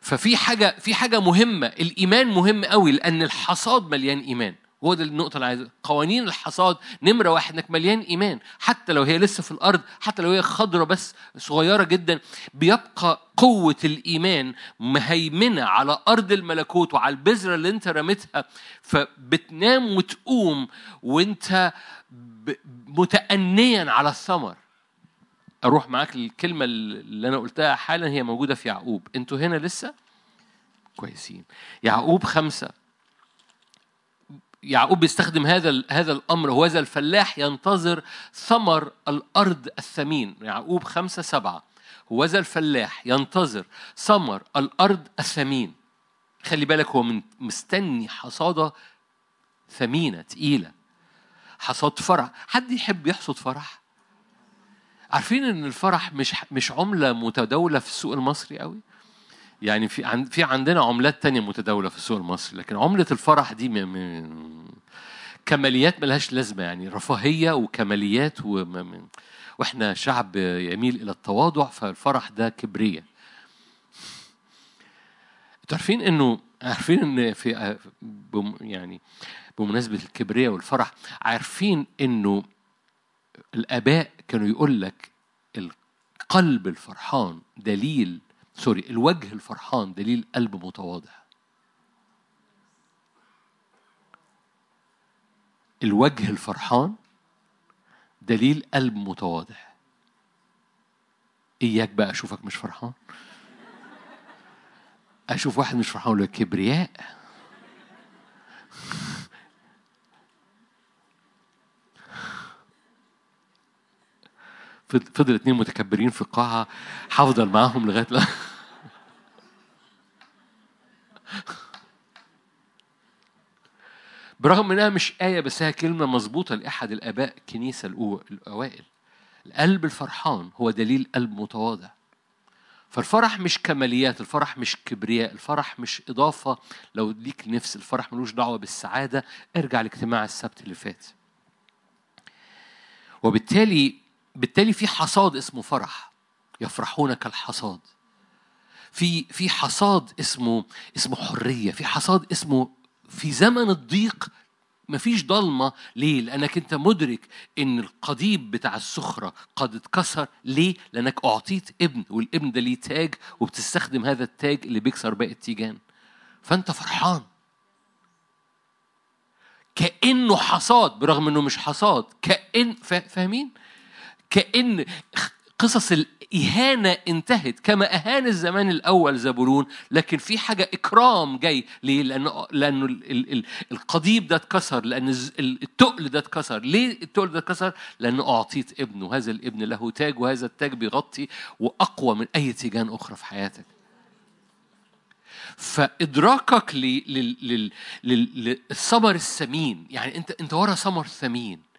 ففي حاجة في حاجة مهمة الإيمان مهم قوي لأن الحصاد مليان إيمان هو ده النقطة اللي عايزة قوانين الحصاد نمرة واحد إنك مليان إيمان. حتى لو هي لسه في الأرض حتى لو هي خضرة بس صغيرة جدا بيبقى قوة الإيمان مهيمنة على أرض الملكوت وعلى البذرة اللي أنت رميتها. فبتنام وتقوم وأنت متأنيا على الثمر. أروح معاك الكلمة اللي أنا قلتها حالا هي موجودة في يعقوب. أنتوا هنا لسه؟ كويسين. يعقوب خمسة. يعقوب بيستخدم هذا هذا الأمر وهذا الفلاح ينتظر ثمر الأرض الثمين. يعقوب خمسة سبعة. وذا الفلاح ينتظر ثمر الأرض الثمين. خلي بالك هو من مستني حصادة ثمينة تقيلة. حصاد فرح. حد يحب يحصد فرح؟ عارفين إن الفرح مش مش عملة متداولة في السوق المصري قوي؟ يعني في في عندنا عملات تانية متداولة في السوق المصري لكن عملة الفرح دي من كماليات ملهاش لازمة يعني رفاهية وكماليات. وإحنا شعب يميل إلى التواضع فالفرح ده كبرية أنتوا عارفين إنه عارفين إن في يعني بمناسبة الكبرية والفرح عارفين إنه الآباء كانوا يقول لك القلب الفرحان دليل سوري الوجه الفرحان دليل قلب متواضع. الوجه الفرحان دليل قلب متواضع. إياك بقى أشوفك مش فرحان؟ أشوف واحد مش فرحان ولا كبرياء. فضل اتنين متكبرين في القاعة هفضل معاهم لغاية لا. برغم إنها مش آية بس هي كلمة مظبوطة لأحد الآباء الكنيسة الأوائل. القلب الفرحان هو دليل قلب متواضع. فالفرح مش كماليات الفرح مش كبرياء الفرح مش إضافة. لو ليك نفس الفرح ملوش دعوة بالسعادة ارجع لاجتماع السبت اللي فات. وبالتالي بالتالي في حصاد اسمه فرح. يفرحون كالحصاد في في حصاد اسمه اسمه حرية. في حصاد اسمه في زمن الضيق مفيش ضلمة. ليه؟ لأنك أنت مدرك إن القضيب بتاع السخرة قد اتكسر. ليه؟ لأنك أعطيت ابن والابن ده ليه تاج وبتستخدم هذا التاج اللي بيكسر باقي التيجان. فأنت فرحان. كأنه حصاد برغم إنه مش حصاد. كأن فاهمين؟ كأن قصص الإهانة انتهت كما أهان الزمان الأول زبولون لكن في حاجة إكرام جاي ليه؟ لأنه لأنه القضيب ده اتكسر لأن التقل ده اتكسر ليه التقل ده اتكسر؟ لأنه أعطيت ابن وهذا الابن له تاج وهذا التاج بيغطي وأقوى من أي تيجان أخرى في حياتك فإدراكك للثمر الثمين يعني أنت أنت ورا ثمر ثمين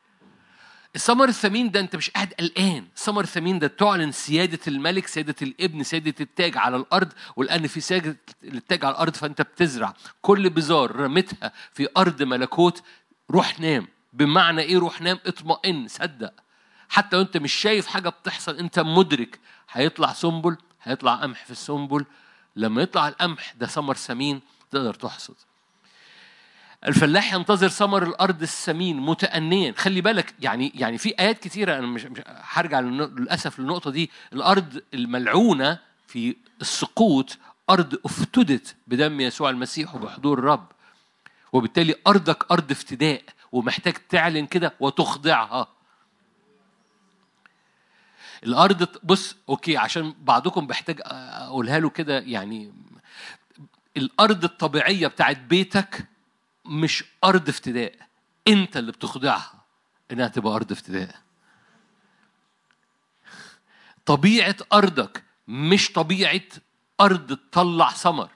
الثمر الثمين ده انت مش قاعد قلقان. الثمر الثمين ده تعلن سيادة الملك سيادة الابن سيادة التاج على الأرض ولأن في سيادة التاج على الأرض فأنت بتزرع. كل بزار رمتها في أرض ملكوت روح نام. بمعنى إيه روح نام؟ اطمئن صدق. حتى لو انت مش شايف حاجة بتحصل أنت مدرك. هيطلع سنبل هيطلع قمح في السنبل. لما يطلع القمح ده ثمر سمين تقدر تحصد. الفلاح ينتظر ثمر الأرض السمين متأنيا. خلي بالك يعني يعني في آيات كتيره أنا مش, مش هرجع للأسف للنقطة دي. الأرض الملعونة في السقوط أرض افتدت بدم يسوع المسيح وبحضور الرب. وبالتالي أرضك أرض افتداء ومحتاج تعلن كده وتخضعها. الأرض بص أوكي عشان بعضكم بحتاج أقولها له كده يعني الأرض الطبيعية بتاعت بيتك مش أرض افتداء أنت اللي بتخضعها إنها تبقى أرض افتداء. طبيعة أرضك مش طبيعة أرض تطلع ثمر.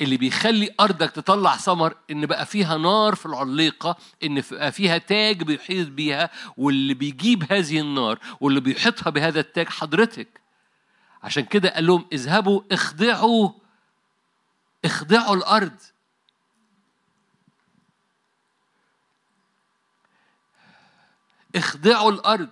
اللي بيخلي أرضك تطلع ثمر إن بقى فيها نار في العليقة إن بقى فيها تاج بيحيط بيها واللي بيجيب هذه النار واللي بيحيطها بهذا التاج حضرتك. عشان كده قال لهم اذهبوا اخضعوا اخضعوا الأرض. اخضعوا الأرض.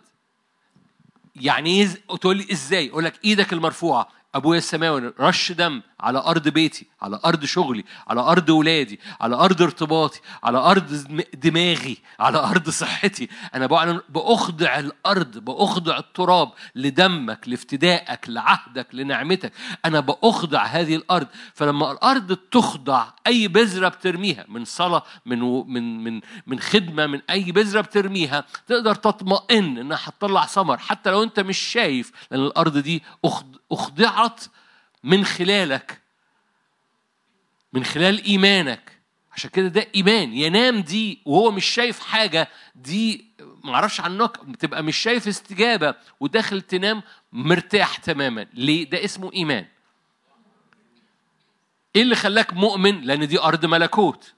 يعني إيه تقول لي إزاي؟ أقول لك إيدك المرفوعة. أبويا السماوي رش دم على أرض بيتي على أرض شغلي على أرض ولادي على أرض ارتباطي على أرض دماغي على أرض صحتي. أنا بأخضع الأرض بأخضع التراب لدمك لافتدائك لعهدك لنعمتك. أنا بأخضع هذه الأرض. فلما الأرض تخضع أي بذرة بترميها من صلاة من من من من خدمة من أي بذرة بترميها تقدر تطمئن إنها هتطلع ثمر حتى لو أنت مش شايف لأن الأرض دي اخضعت من خلالك من خلال إيمانك. عشان كده ده إيمان. ينام دي وهو مش شايف حاجة دي معرفش عنك بتبقى مش شايف استجابة وداخل تنام مرتاح تماما. ليه؟ ده اسمه إيمان. إيه اللي خلاك مؤمن؟ لأن دي أرض ملكوت.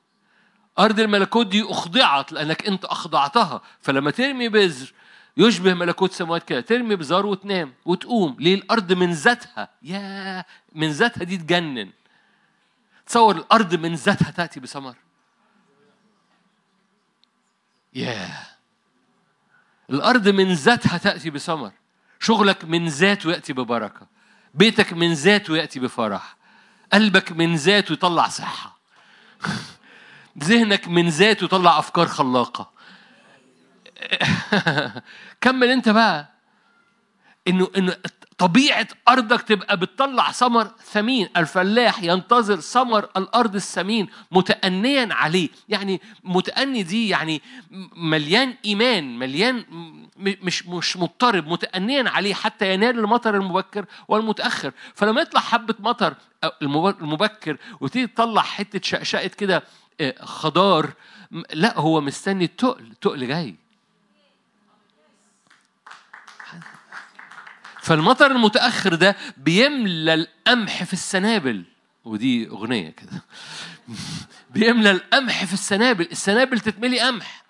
أرض الملكوت دي أخضعت لأنك أنت أخضعتها. فلما ترمي بذر يشبه ملكوت سماوات كده. ترمي بزار وتنام وتقوم. ليه؟ الأرض من ذاتها. يا من ذاتها دي تجنن. تصور الأرض من ذاتها تأتي بثمر. يا. الأرض من ذاتها تأتي بثمر. شغلك من ذاته يأتي ببركة. بيتك من ذاته يأتي بفرح. قلبك من ذاته يطلع صحة. ذهنك من ذاته يطلع أفكار خلاقة. كمل انت بقى. انه انه طبيعة أرضك تبقى بتطلع ثمر ثمين. الفلاح ينتظر ثمر الأرض الثمين متانيا عليه. يعني متأني دي يعني مليان إيمان مليان مش مش مضطرب متانيا عليه حتى ينال المطر المبكر والمتأخر. فلما يطلع حبة مطر المبكر وتيجي تطلع حتة شقشقة كده آه، خضار لا هو مستني التقل. التقل جاي. فالمطر المتأخر ده بيملى القمح في السنابل. ودي أغنية كده. بيملى القمح في السنابل. السنابل تتملي قمح.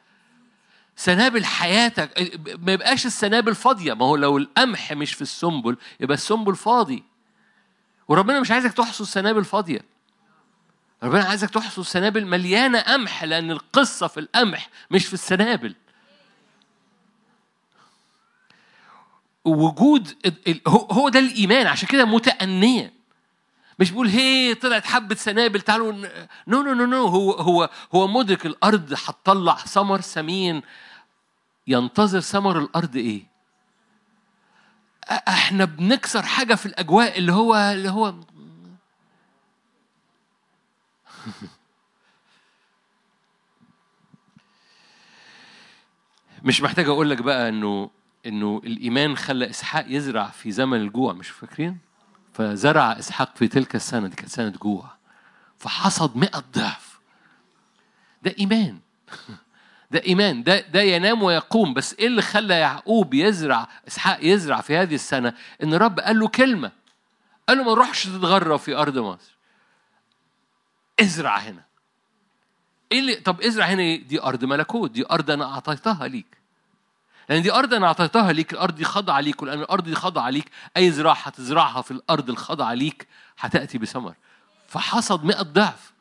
سنابل حياتك. ما يبقاش السنابل فاضية. ما هو لو القمح مش في السنبل يبقى السنبل فاضي. وربنا مش عايزك تحصل سنابل فاضية. ربنا عايزك تحصل سنابل مليانة قمح لأن القصة في القمح مش في السنابل. وجود هو ده الإيمان عشان كده متأنيا مش بيقول هي طلعت حبة سنابل تعالوا no no no no هو هو هو مدرك الأرض هتطلع ثمر سمين ينتظر ثمر الأرض إيه؟ إحنا بنكسر حاجة في الأجواء اللي هو اللي هو مش محتاج أقول لك بقى إنه إنه الإيمان خلى إسحاق يزرع في زمن الجوع مش فاكرين؟ فزرع إسحاق في تلك السنة دي كانت سنة جوع. فحصد مئة ضعف. ده إيمان. ده إيمان. ده ده ينام ويقوم. بس إيه اللي خلى يعقوب يزرع إسحاق يزرع في هذه السنة؟ إن الرب قال له كلمة. قال له ما نروحش تتغرب في أرض مصر. ازرع هنا. إيه اللي طب ازرع هنا دي أرض ملكوت. دي أرض أنا أعطيتها ليك. لأن دي أرض أنا أعطيتها ليك الأرض دي خاضعة ليك ولأن الأرض دي خاضعة ليك أي زراعة هتزرعها في الأرض الخاضعة ليك هتأتي بثمر. فحصد مئة ضعف.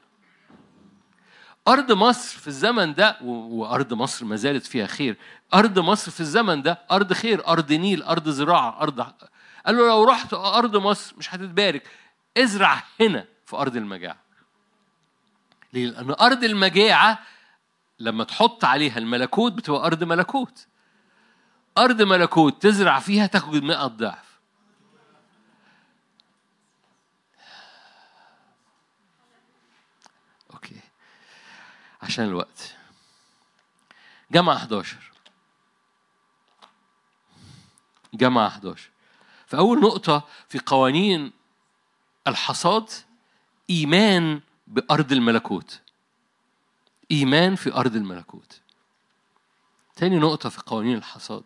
أرض مصر في الزمن ده وأرض مصر ما زالت فيها خير. أرض مصر في الزمن ده أرض خير أرض نيل أرض زراعة أرض قال له لو رحت أرض مصر مش هتتبارك. ازرع هنا في أرض المجاعة. ليه؟ لأن أرض المجاعة لما تحط عليها الملكوت بتبقى أرض ملكوت. أرض ملكوت تزرع فيها تاخد 100 ضعف. أوكي. عشان الوقت. جمع 11 جمع 11 فأول نقطة في قوانين الحصاد إيمان بأرض الملكوت. إيمان في أرض الملكوت. تاني نقطة في قوانين الحصاد.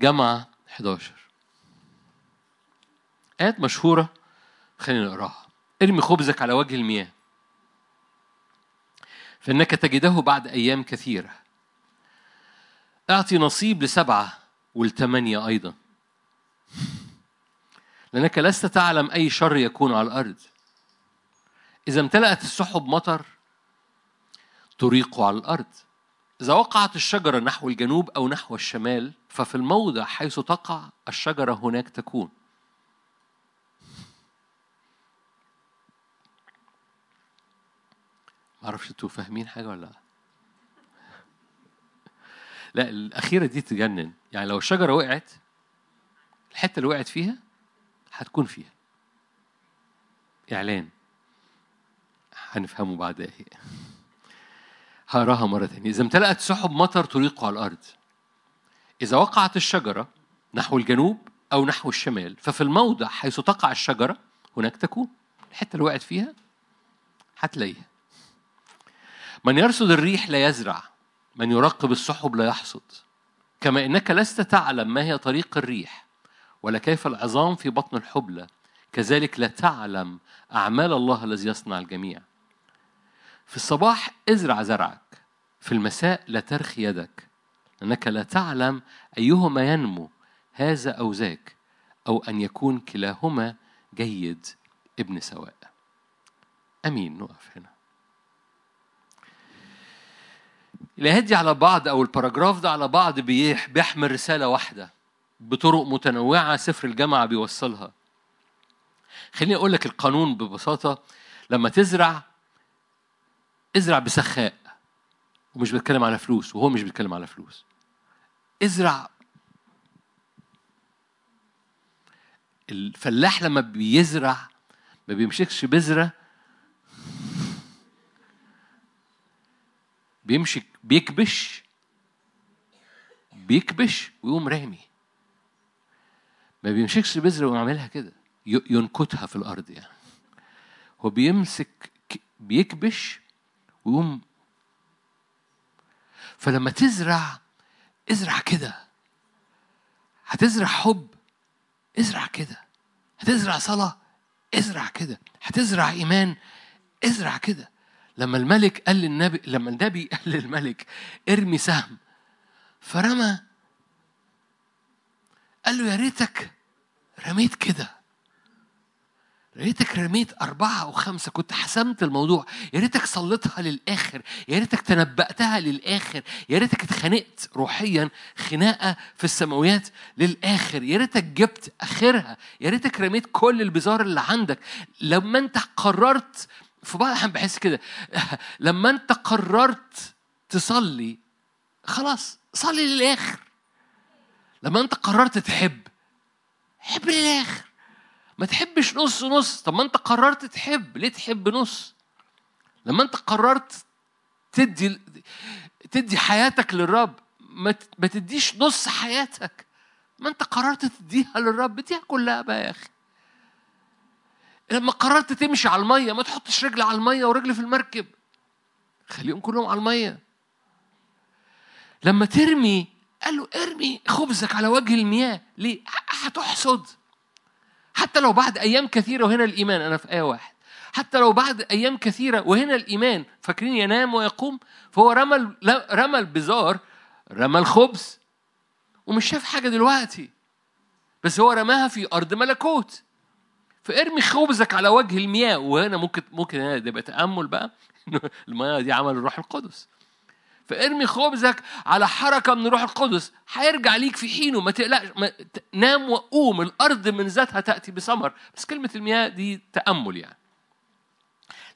جمع 11 آيات مشهورة خلينا نقراها. ارمي خبزك على وجه المياه. فإنك تجده بعد أيام كثيرة. أعطي نصيب لسبعة والثمانية أيضا. لأنك لست تعلم أي شر يكون على الأرض. إذا امتلأت السحب مطر تريق على الأرض. إذا وقعت الشجرة نحو الجنوب أو نحو الشمال ففي الموضع حيث تقع الشجرة هناك تكون. معرفش أنتوا فاهمين حاجة ولا لأ. لا الأخيرة دي تجنن. يعني لو الشجرة وقعت الحتة اللي وقعت فيها هتكون فيها. إعلان. هنفهمه بعد إيه هقراها مرة ثانية إذا امتلأت سحب مطر تريق على الأرض. إذا وقعت الشجرة نحو الجنوب أو نحو الشمال ففي الموضع حيث تقع الشجرة هناك تكون. الحتة اللي وقعت فيها هتلاقيها. من يرصد الريح لا يزرع من يراقب السحب لا يحصد. كما إنك لست تعلم ما هي طريق الريح ولا كيف العظام في بطن الحبلى. كذلك لا تعلم أعمال الله الذي يصنع الجميع. في الصباح ازرع زرعك. في المساء لا ترخي يدك لأنك لا تعلم أيهما ينمو هذا أو ذاك أو أن يكون كلاهما جيد ابن سواء. أمين نقف هنا. الآيات دي على بعض أو الباراجراف ده على بعض بيحمل رسالة واحدة بطرق متنوعة سفر الجامعة بيوصلها. خليني أقول لك القانون ببساطة لما تزرع ازرع بسخاء. ومش بتكلم على فلوس وهو مش بيتكلم على فلوس. ازرع. الفلاح لما بيزرع ما بيمسكش بذرة بيمشي بيكبش بيكبش ويقوم رامي. ما بيمسكش بذرة ويقوم عاملها كده ينكتها في الأرض يعني. هو بيمسك بيكبش ويقوم فلما تزرع ازرع كده. هتزرع حب ازرع كده. هتزرع صلاة ازرع كده. هتزرع إيمان ازرع كده. لما الملك قال للنبي لما النبي قال للملك ارمي سهم. فرمى قال له يا ريتك رميت كده. ريتك رميت أربعة أو خمسة كنت حسمت الموضوع. يا ريتك صليتها للآخر يا ريتك تنبأتها للآخر يا ريتك اتخانقت روحيا خناقة في السماويات للآخر يا ريتك جبت آخرها يا ريتك رميت كل البزار اللي عندك. لما أنت قررت في بعض الأحيان بحس كده لما أنت قررت تصلي خلاص صلي للآخر. لما أنت قررت تحب حب للآخر. ما تحبش نص نص. طب ما انت قررت تحب. ليه تحب نص؟ لما انت قررت تدي تدي حياتك للرب ما تديش نص حياتك. ما انت قررت تديها للرب. اديها كلها بقى يا أخي. لما قررت تمشي على المية ما تحطش رجل على المية ورجل في المركب. خليهم كلهم على المية. لما ترمي قال له ارمي خبزك على وجه المياه. ليه؟ هتحصد. حتى لو بعد أيام كثيرة وهنا الإيمان أنا في آية واحد. حتى لو بعد أيام كثيرة وهنا الإيمان فاكرين ينام ويقوم؟ فهو رمى رمى البزار رمى الخبز ومش شايف حاجة دلوقتي. بس هو رماها في أرض ملكوت. فارمي خبزك على وجه المياه. وهنا ممكن ممكن ده يبقى تأمل بقى المياه دي عمل الروح القدس. فارمي خبزك على حركة من الروح القدس. هيرجع ليك في حينه. ما تقلقش. ما نام وقوم. الأرض من ذاتها تأتي بثمر. بس كلمة المياه دي تأمل يعني.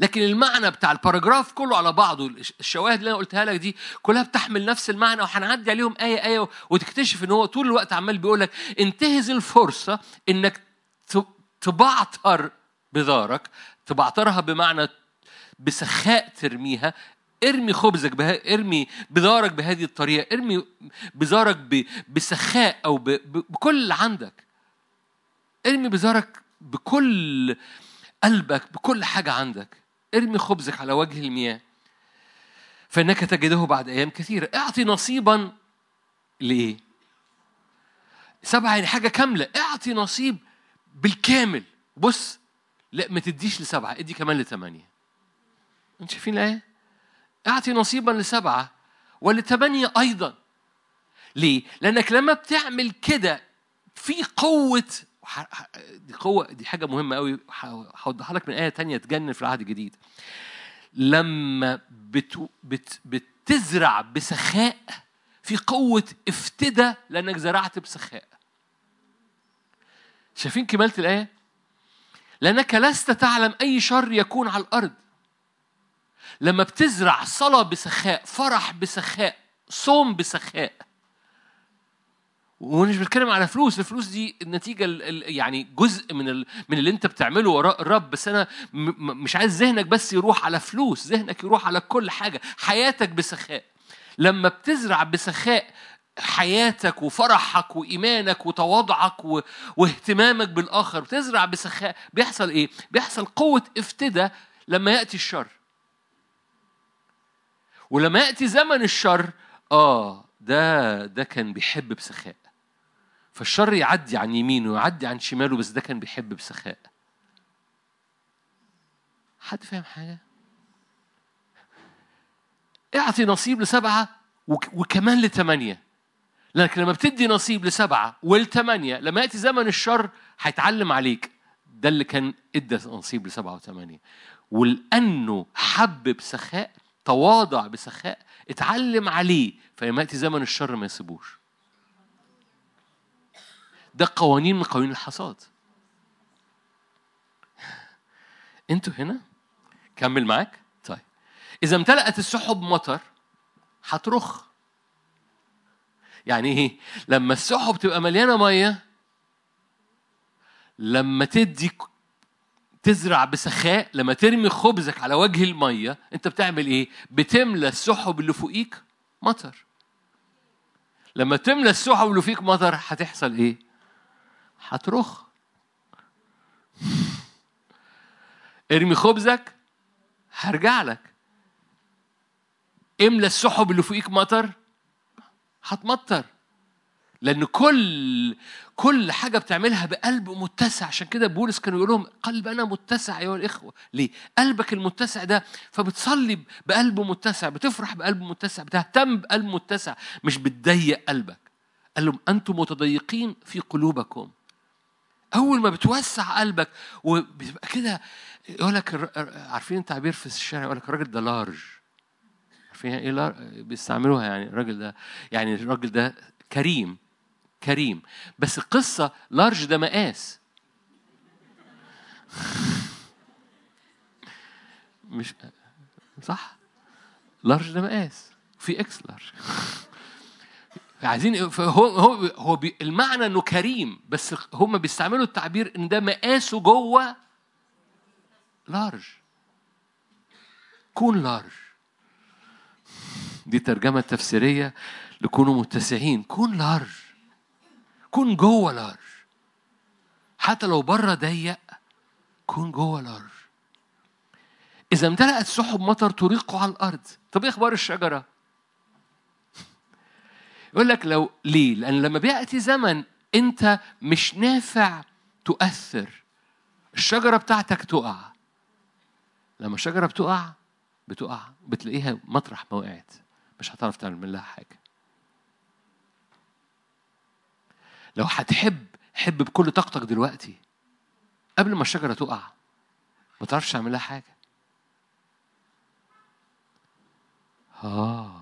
لكن المعنى بتاع الباراجراف كله على بعضه الشواهد اللي أنا قلتها لك دي كلها بتحمل نفس المعنى. وهنعدي عليهم آية آية وتكتشف إن هو طول الوقت عمال بيقول لك انتهز الفرصة إنك تبعتر بذارك. تبعترها بمعنى بسخاء ترميها. ارمي خبزك بها ارمي بذارك بهذه الطريقة ارمي بذارك ب- بسخاء أو ب- ب- بكل اللي عندك. ارمي بذارك بكل قلبك بكل حاجة عندك. ارمي خبزك على وجه المياه. فإنك تجده بعد أيام كثيرة. اعطي نصيبا لإيه؟ سبعة يعني حاجة كاملة. اعطي نصيب بالكامل. بص لا ما تديش لسبعة ادي كمان لثمانيه أنتوا شايفين الآية؟ أعطي نصيبا لسبعة ولثمانيه أيضا. ليه؟ لأنك لما بتعمل كده في ح- دي قوة دي حاجة مهمة قوي هوضحها لك من آية تانية تجنن في العهد الجديد. لما بت بت بتزرع بسخاء في قوة افتدى لأنك زرعت بسخاء. شايفين كمالة الآية؟ لأنك لست تعلم أي شر يكون على الأرض. لما بتزرع صلاة بسخاء فرح بسخاء صوم بسخاء. ومش بتكلم على فلوس الفلوس دي النتيجة ال- ال- يعني جزء من من اللي أنت بتعمله وراء الرب. بس أنا مش عايز ذهنك بس يروح على فلوس ذهنك يروح على كل حاجة. حياتك بسخاء. لما بتزرع بسخاء حياتك وفرحك وإيمانك وتواضعك و... واهتمامك بالآخر بتزرع بسخاء بيحصل إيه؟ بيحصل قوة افتدى لما يأتي الشر. ولما يأتي زمن الشر آه ده ده كان بيحب بسخاء. فالشر يعدي عن يمينه ويعدي عن شماله بس ده كان بيحب بسخاء. حد فاهم حاجة؟ اعطي نصيب لسبعة وك- وكمان لثمانية لكن لما بتدي نصيب لسبعة والثمانية لما يأتي زمن الشر هيتعلم عليك. ده اللي كان إدى نصيب لسبعة وثمانية ولأنه حب بسخاء تواضع بسخاء اتعلم عليه فلما يأتي زمن الشر ما يسيبوش. ده قوانين من قوانين الحصاد. أنتوا هنا؟ كمل معاك. طيب. إذا امتلأت السحب مطر هترخ. يعني إيه؟ لما السحب تبقى مليانة مية لما تدي تزرع بسخاء لما ترمي خبزك على وجه المية أنت بتعمل إيه؟ بتملى السحب اللي فوقيك مطر. لما تملى السحب اللي فيك مطر هتحصل إيه؟ هترخ. ارمي خبزك هرجع لك. املى السحب اللي فوقيك مطر هتمطر. لأن كل كل حاجة بتعملها بقلب متسع. عشان كده بولس كانوا يقول لهم قلب أنا متسع أيها الإخوة. ليه؟ قلبك المتسع ده فبتصلي بقلب متسع بتفرح بقلب متسع بتهتم بقلب متسع مش بتضيق قلبك. قال لهم أنتم متضيقين في قلوبكم. أول ما بتوسع قلبك وبتبقى كده يقول لك عارفين التعبير في الشارع؟ يقول لك الراجل ده large عارفين إيه lar... بيستعملوها يعني الراجل ده. يعني الراجل ده كريم. كريم. بس القصة large ده مقاس مش صح؟ large ده مقاس في X large. عايزين هو هو هو المعنى إنه كريم بس هم بيستعملوا التعبير إن ده مقاسه جوه large. كون large. دي ترجمة تفسيرية لكونوا متسعين. كون large. كون جوه large حتى لو بره ضيق كون جوه large إذا امتلأت سحب مطر تريقه على الأرض. طب إيه أخبار الشجرة؟ يقول لك لو ليه؟ لأن لما بيأتي زمن أنت مش نافع تؤثر. الشجرة بتاعتك تقع. لما الشجرة بتقع بتقع بتلاقيها مطرح ما وقعت مش هتعرف تعمل لها حاجة. لو هتحب حب بكل طاقتك دلوقتي قبل ما الشجرة تقع ما تعرفش تعمل لها حاجة. آه.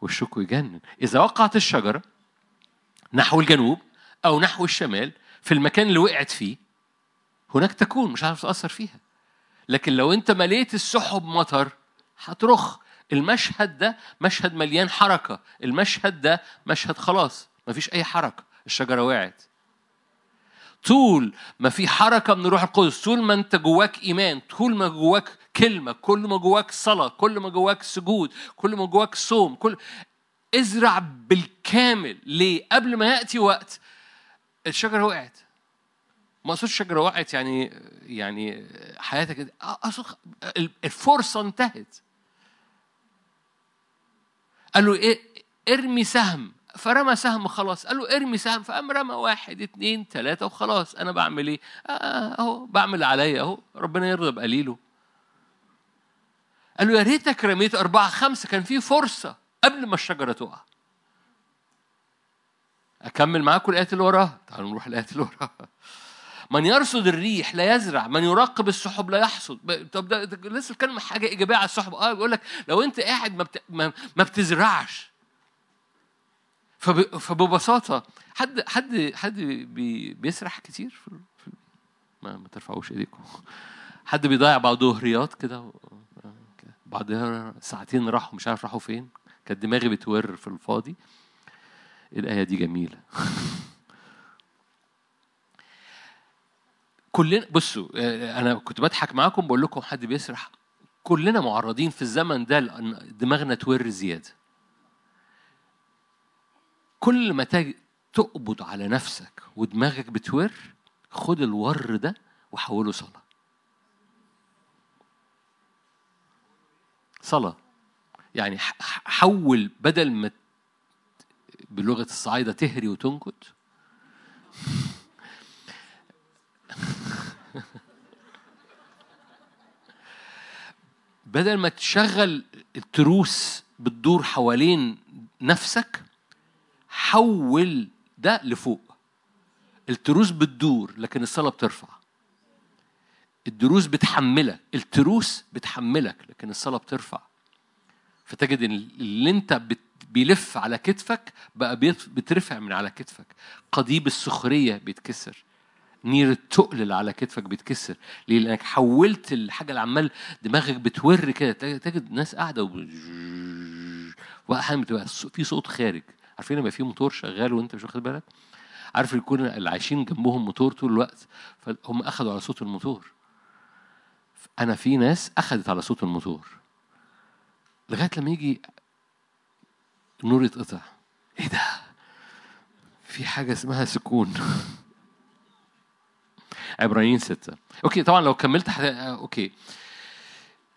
والشك يجنن. إذا وقعت الشجرة نحو الجنوب أو نحو الشمال في المكان اللي وقعت فيه هناك تكون مش عارف تأثر فيها. لكن لو أنت مليت السحب مطر هترخ. المشهد ده مشهد مليان حركة. المشهد ده مشهد خلاص. مفيش أي حركة الشجرة وقعت. طول ما في حركة من روح القدس طول ما أنت جواك إيمان طول ما جواك كلمة كل ما جواك صلاة كل ما جواك سجود كل ما جواك صوم كل ازرع بالكامل. ليه؟ قبل ما يأتي وقت الشجرة وقعت. ما أقصدش الشجرة وقعت يعني يعني حياتك أقصد الفرصة انتهت. قال له إيه؟ ارمي سهم. فرمى سهم خلاص قال له ارمي سهم. فقام رمى واحد اتنين تلاتة وخلاص. أنا بعمل إيه؟ آه أهو بعمل عليا أهو. ربنا يرضى بقليله. قال له يا ريتك رميت أربعة خمسة. كان في فرصة قبل ما الشجرة تقع. أكمل معاكم الآيات اللي وراها؟ تعالوا نروح الآيات اللي وراها. من يرصد الريح لا يزرع من يراقب السحب لا يحصد. طب ده, لسه الكلمة حاجة إيجابية على السحب. آه بيقول لك لو أنت قاعد ما, بت... ما, ما بتزرعش فب... فببساطة حد حد حد بي... بيسرح كتير في, في... ما ما ترفعوش ايديكم. حد بيضيع بعض ظهريات كده بعد ساعتين راحوا مش عارف راحوا فين. كانت دماغي بتور في الفاضي. الآية دي جميلة. كلنا بصوا أنا كنت بضحك معاكم بقول لكم حد بيسرح. كلنا معرضين في الزمن ده دماغنا تور زيادة. كل ما تقبض على نفسك ودماغك بتور خد الور ده وحوله صلاة. صلاة. يعني حول بدل ما بلغة الصعايدة تهري وتنكت بدل ما تشغل التروس بتدور حوالين نفسك حول ده لفوق. التروس بتدور لكن الصلاة بترفع. الدروس بتحملك التروس بتحملك لكن الصلاة بترفع. فتجد إن اللي أنت بيلف على كتفك بقى بيترفع من على كتفك. قضيب السخرية بيتكسر. نير التقل اللي على كتفك بيتكسر. ليه؟ لأنك حولت الحاجة اللي عمال دماغك بتور كده. تجد ناس قاعدة و... بتبقى في صوت خارج. عارفين لما في موتور شغال وانت مش واخد بالك؟ عارف يكون اللي عايشين جنبهم موتور طول الوقت فهم اخذوا على صوت الموتور. أنا في ناس اخذت على صوت الموتور. لغاية لما يجي النور يتقطع. إيه ده؟ في حاجة اسمها سكون. عبرانيين ستة. okay طبعا لو كملت حت... okay.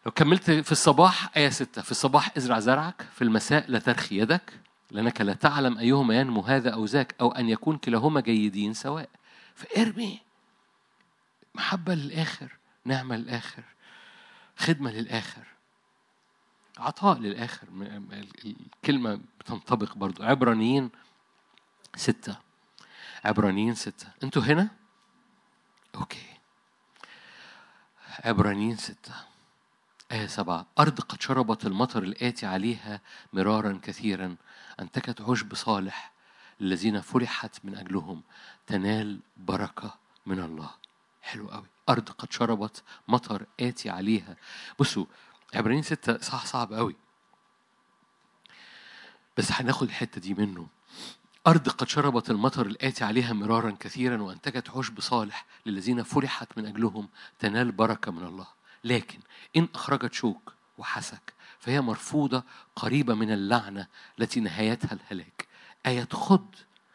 لو كملت في الصباح آية ستة. في الصباح ازرع زرعك. في المساء لا ترخي يدك. لأنك لا تعلم أيهما ينمو هذا أو ذاك أو أن يكون كلاهما جيدين سواء. فارمي. محبة للآخر نعمة للآخر خدمة للآخر عطاء للآخر. الكلمة بتنطبق برضو. عبرانيين ستة. عبرانيين ستة. أنتوا هنا؟ أوكي. عبرانيين ستة. آية سبعة. أرض قد شربت المطر الآتي عليها مرارا كثيرا. أنتجت عشب صالح الذين فرحت من أجلهم تنال بركة من الله. حلو قوي. أرض قد شربت مطر آتي عليها. بصوا عبرانيين ستة صح صعب قوي. بس هناخد الحتة دي منه. أرض قد شربت المطر الآتي عليها مرارا كثيرا وأنتجت عشب صالح للذين فرحت من أجلهم تنال بركة من الله. لكن إن أخرجت شوك وحسك فهي مرفوضة قريبة من اللعنة التي نهايتها الهلاك. آية خد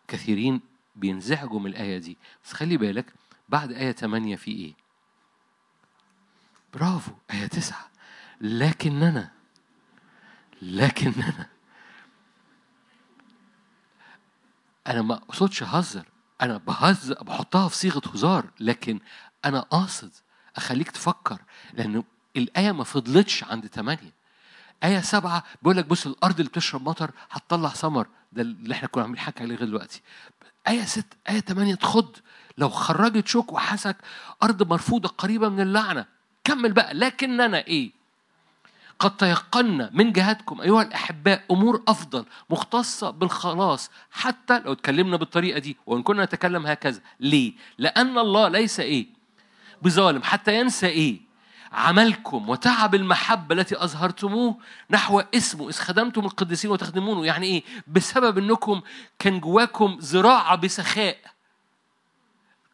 كثيرين بينزعجوا من الآية دي. بس خلي بالك بعد آية 8 في إيه؟ برافو آية 9 لكننا لكننا أنا ما أقصدش اهزر أنا بهزر بحطها في صيغة هزار. لكن أنا قاصد أخليك تفكر لأن الآية ما فضلتش عند ثمانيه آية سبعة بيقول لك بص الأرض اللي بتشرب مطر هتطلع ثمر. ده اللي إحنا كنا عاملين حكي عليه لغاية دلوقتي. آية 6 آية 8 تخض. لو خرجت شوك وحسك أرض مرفوضة قريبة من اللعنة. كمل بقى. لكننا إيه؟ قد تيقنا من جهتكم أيها الأحباء أمور أفضل مختصة بالخلاص. حتى لو اتكلمنا بالطريقة دي وإن كنا نتكلم هكذا. ليه؟ لأن الله ليس إيه؟ بظالم. حتى ينسى إيه؟ عملكم وتعب المحبة التي أظهرتموه نحو اسمه إذ خدمتم القديسين وتخدمونه يعني إيه؟ بسبب أنكم كان جواكم زراعة بسخاء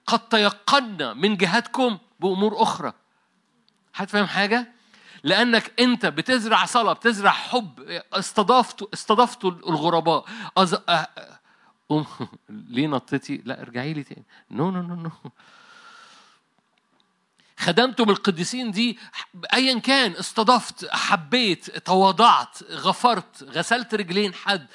قد تيقنا من جهتكم بأمور أخرى حد فاهم حاجة؟ لأنك أنت بتزرع صلاة بتزرع حب استضافت استضفت الغرباء أز... أه... ليه نطيتي؟ لا ارجعي لي تاني no no no no خدمتم القديسين دي ايا كان استضفت حبيت تواضعت غفرت غسلت رجلين حد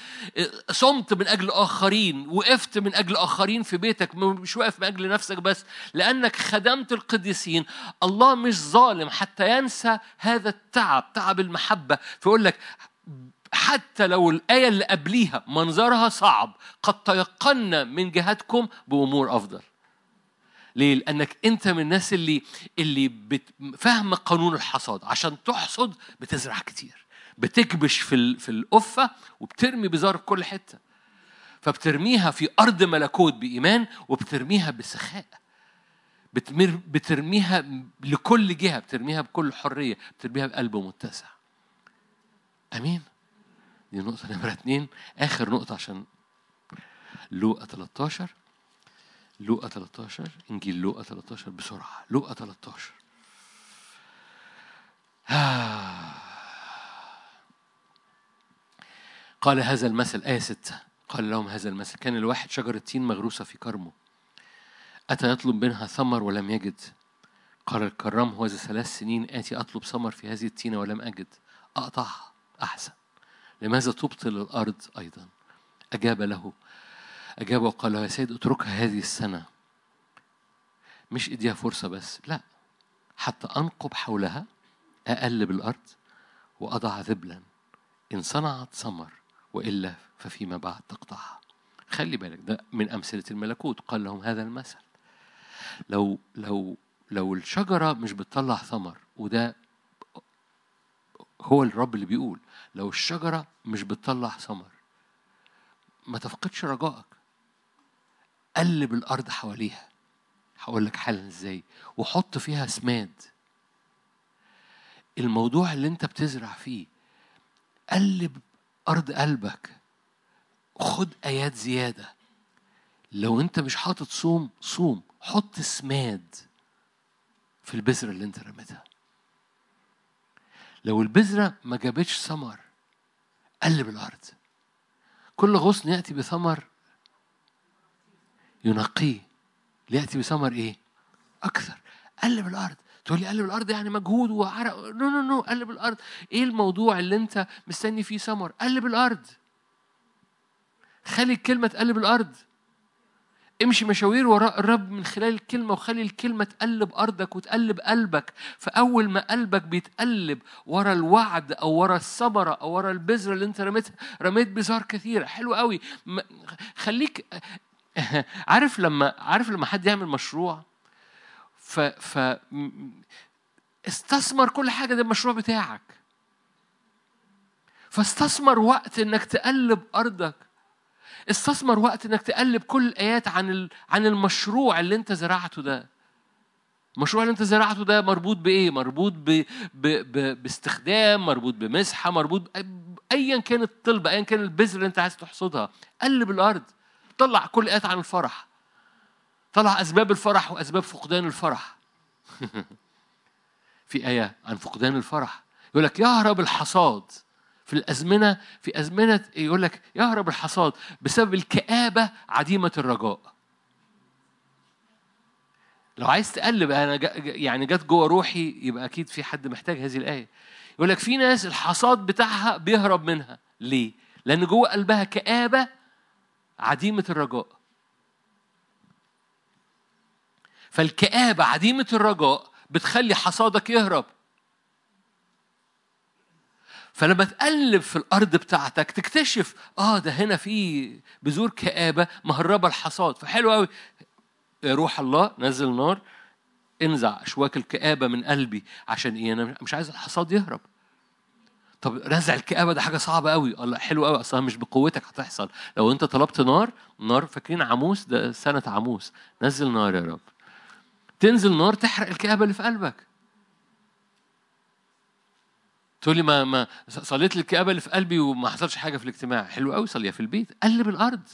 صمت من أجل اخرين وقفت من أجل اخرين في بيتك مش واقف من أجل نفسك بس لأنك خدمت القديسين. الله مش ظالم حتى ينسى هذا التعب تعب المحبة. فيقول لك حتى لو الآية اللي قبليها منظرها صعب قد تيقنا من جهتكم بأمور أفضل. ليه؟ لأنك أنت من الناس اللي اللي فاهمة قانون الحصاد. عشان تحصد بتزرع كتير. بتكبش في في القفة وبترمي بذار في كل حتة. فبترميها في أرض ملكوت بإيمان وبترميها بسخاء. بتمر بترميها لكل جهة. بترميها بكل حرية. بترميها بقلب متسع. أمين؟ دي نقطة نمرة اتنين. آخر نقطة عشان لوقا 13 لوقا 13 إنجيل لوقا 13 بسرعة لوقا 13 قال هذا المثل آية ستة. قال لهم هذا المثل كان الواحد شجرة تين مغروسة في كرمه. أتى يطلب منها ثمر ولم يجد. قال الكرام هو ذا ثلاث سنين آتي أطلب ثمر في هذه التينة ولم أجد. أقطعها أحسن. لماذا تبطل الأرض أيضا؟ أجاب له أجاب وقال له يا سيد اتركها هذه السنة. مش إديها فرصة بس لا حتى أنقب حولها أقلب الأرض وأضع ذبلا. إن صنعت ثمر وإلا ففيما بعد تقطعها. خلي بالك ده من أمثلة الملكوت. قال لهم هذا المثل. لو لو لو الشجرة مش بتطلع ثمر وده هو الرب اللي بيقول لو الشجرة مش بتطلع ثمر ما تفقدش رجائك. قلب الأرض حواليها. هقول لك حالا إزاي. وحط فيها سماد. الموضوع اللي أنت بتزرع فيه قلب أرض قلبك. خد آيات زيادة. لو أنت مش حاطط صوم صوم. حط سماد في البذرة اللي أنت رميتها. لو البذرة ما جابتش ثمر قلب الأرض. كل غصن يأتي بثمر ينقيه. ليأتي بثمر إيه؟ أكثر. قلب الأرض. تقول لي قلب الأرض يعني مجهود وعرق. no no no قلب الأرض. إيه الموضوع اللي أنت مستني فيه ثمر؟ قلب الأرض. خلي الكلمة تقلب الأرض. امشي مشاوير وراء الرب من خلال الكلمة وخلي الكلمة تقلب أرضك وتقلب قلبك. فأول ما قلبك بيتقلب ورا الوعد أو ورا الثمرة أو ورا البذرة اللي أنت رميتها رميت بذار كثيرة. حلو قوي. خليك عارف لما عارف لما حد يعمل مشروع؟ ف ف استثمر كل حاجة ده المشروع بتاعك. فاستثمر وقت إنك تقلب أرضك. استثمر وقت إنك تقلب كل الآيات عن عن المشروع اللي أنت زرعته ده. المشروع اللي أنت زرعته ده مربوط بإيه؟ مربوط ب... ب... ب... باستخدام مربوط بمسحة مربوط ايا كانت الطلبة ايا كان البذر اللي أنت عايز تحصدها. قلب الأرض. طلع كل آيات عن الفرح. طلع أسباب الفرح وأسباب فقدان الفرح. في آية عن فقدان الفرح. يقول لك يهرب الحصاد. في الأزمنة في أزمنة يقول لك يهرب الحصاد بسبب الكآبة عديمة الرجاء. لو عايز تقلب أنا يعني جت جوه روحي يبقى أكيد في حد محتاج هذه الآية. يقول لك في ناس الحصاد بتاعها بيهرب منها. ليه؟ لأن جوه قلبها كآبة عديمة الرجاء. فالكآبة عديمة الرجاء بتخلي حصادك يهرب. فلما تقلب في الأرض بتاعتك تكتشف آه ده هنا في بذور كآبة مهربة الحصاد. فحلو قوي روح الله نزل نار انزع أشواك الكآبة من قلبي عشان إيه؟ أنا مش عايز الحصاد يهرب. طب رزع الكآبة ده حاجة صعبة قوي الله حلو قوي أصلا مش بقوتك هتحصل. لو أنت طلبت نار نار فاكرين عموس ده سنة عموس نزل نار يا رب. تنزل نار تحرق الكآبة اللي في قلبك. تقول لي ما ما صليت الكآبة اللي في قلبي وما حصلش حاجة في الاجتماع. حلو قوي صليها في البيت. قلب الأرض.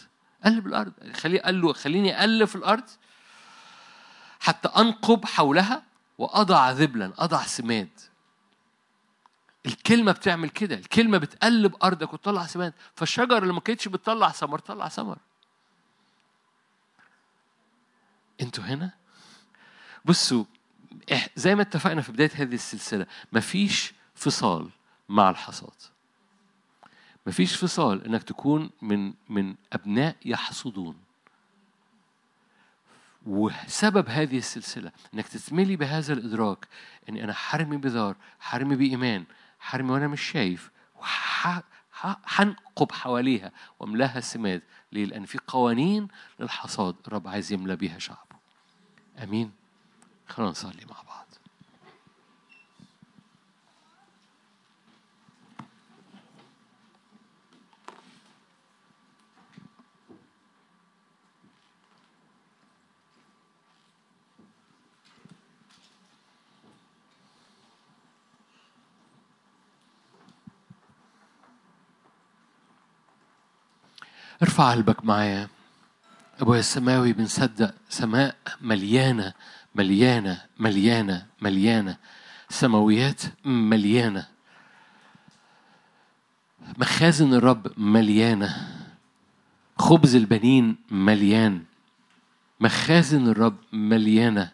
قلب الأرض. خلي قال له خليني أقلب في الأرض حتى أنقب حولها وأضع ذبلا أضع سماد. الكلمة بتعمل كده الكلمة بتقلب أرضك وتطلع سماد فالشجرة اللي ما كانتش بتطلع ثمر طلع ثمر. أنتوا هنا؟ بصوا زي ما اتفقنا في بداية هذه السلسلة مفيش فصال مع الحصاد. مفيش فصال إنك تكون من من أبناء يحصدون. وسبب هذه السلسلة إنك تتملي بهذا الإدراك إني أنا حرمي بذار حرمي بإيمان حرمي وأنا مش شايف. هنقب حواليها. واملاها سماد. ليه؟ لأن في قوانين للحصاد. الرب عايز يملى بيها شعبه. آمين. خلونا نصلي مع بعض. ارفع قلبك معايا. أبويا السماوي بنصدق سماء مليانة مليانة مليانة مليانة. سماويات مليانة. مخازن الرب مليانة. خبز البنين مليان. مخازن الرب مليانة.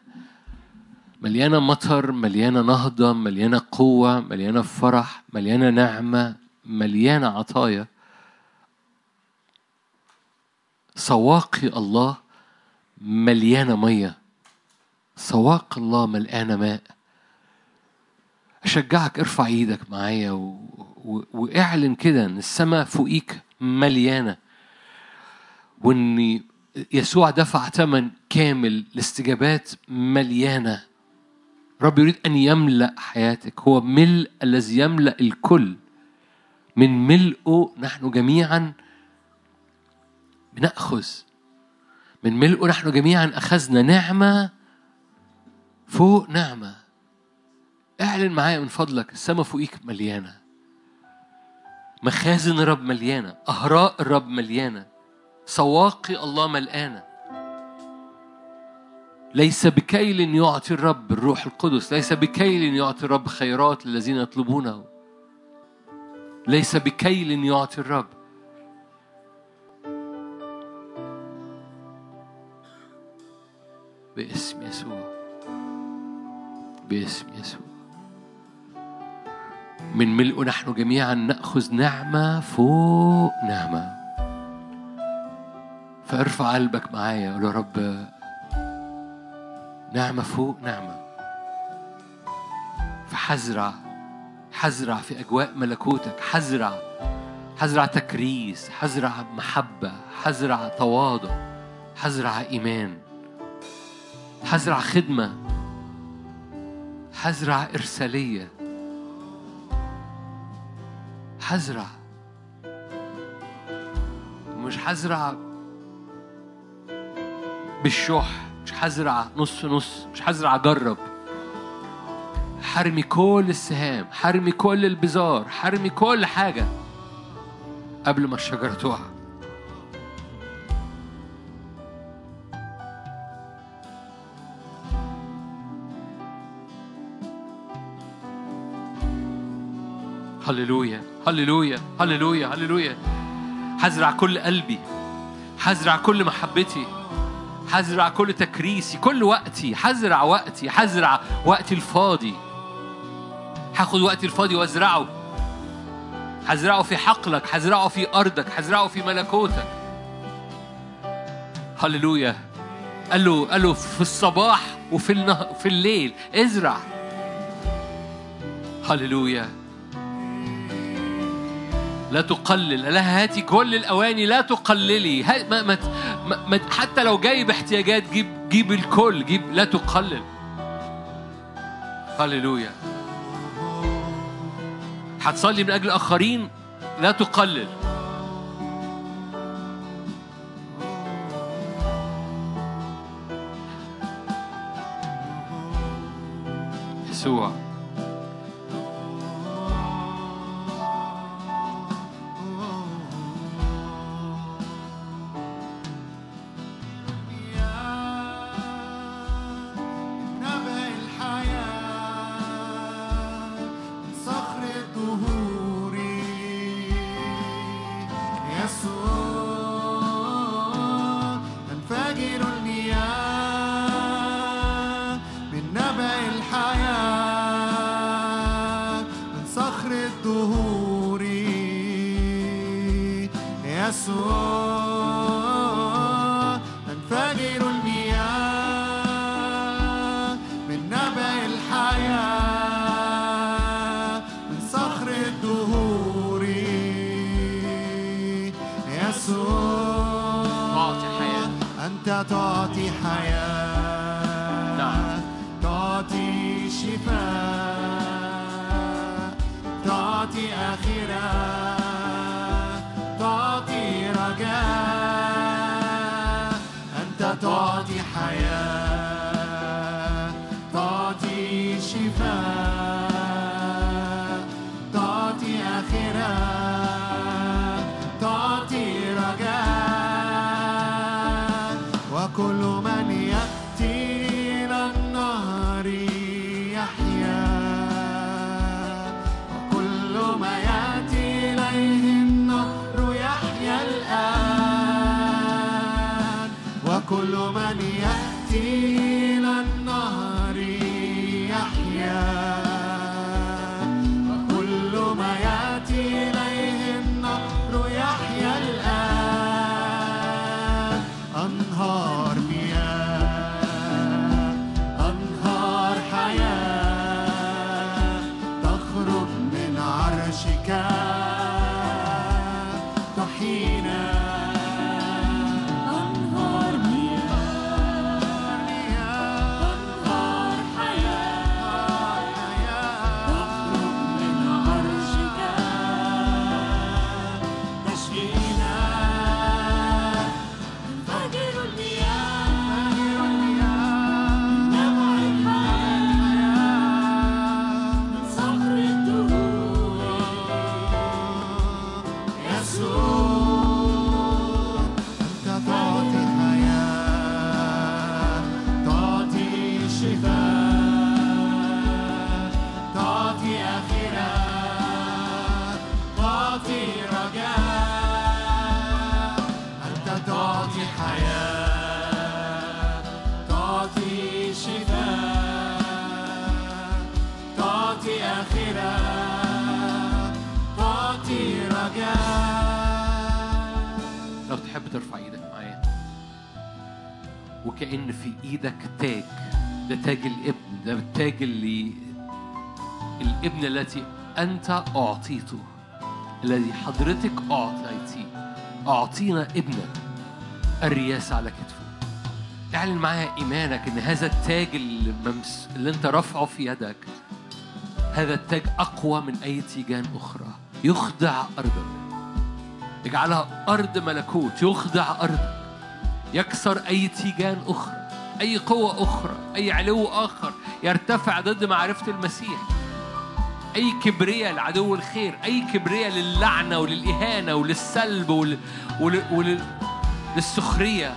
مليانة مطر مليانة نهضة مليانة قوة مليانة فرح مليانة نعمة مليانة عطايا. سواقي الله مليانة مية. سواق الله مليانة ماء. أشجعك ارفع إيدك معايا و... و... وإعلن كده إن السماء فوقيك مليانة. وإن يسوع دفع ثمن كامل لاستجابات مليانة. رب يريد أن يملأ حياتك. هو ملء الذي يملأ الكل. من ملئه نحن جميعا بنأخذ من ملئه نحن جميعا أخذنا نعمة فوق نعمة. اعلن معايا من فضلك السماء فوقيك مليانة. مخازن الرب مليانة أهراء الرب مليانة سواقي الله ملقانة ليس بكيل يعطي الرب الروح القدس ليس بكيل يعطي الرب خيرات للذين يطلبونه. ليس بكيل يعطي الرب باسم يسوع. باسم يسوع. من ملء نحن جميعا نأخذ نعمة فوق نعمة. فارفع قلبك معايا قول يا رب نعمة فوق نعمة. فحزرع حزرع في أجواء ملكوتك. حزرع حزرع تكريس حزرع محبة حزرع تواضع حزرع إيمان. هزرع خدمة هزرع إرسالية هزرع مش هزرع بالشح مش هزرع نص نص مش هزرع أجرب حرمي كل السهام حرمي كل البزار حرمي كل حاجة قبل ما الشجرة تقع. هللويا هللويا هللويا هللويا. هزرع كل قلبي هزرع كل محبتي هزرع كل تكريسي كل وقتي هزرع وقتي هزرع وقتي الفاضي. هاخد وقتي الفاضي وازرعه. هزرعه في حقلك هزرعه في أرضك هزرعه في ملكوتك. هللويا. قال له قال له في الصباح وفي في الليل ازرع. هللويا. لا تقلل. لها هاتي كل الأواني لا تقللي. ما ما ما حتى لو جايب احتياجات جيب جيب الكل جيب لا تقلل. هللويا. هتصلي من أجل اخرين لا تقلل. يسوع. التي أنت أعطيته الذي حضرتك أعطيتيه. أعطينا ابنا الرياسة على كتفه. اعلن معايا إيمانك إن هذا التاج اللي. اللي أنت رافعه في يدك هذا التاج أقوى من أي تيجان أخرى. يخضع أرضك. يجعلها أرض ملكوت. يخضع أرضك. يكسر أي تيجان أخرى أي قوة أخرى أي علو آخر يرتفع ضد معرفة المسيح. أي كبرياء لعدو الخير أي كبرياء للعنة وللإهانة وللسلب ول... ول... ول... للسخرية.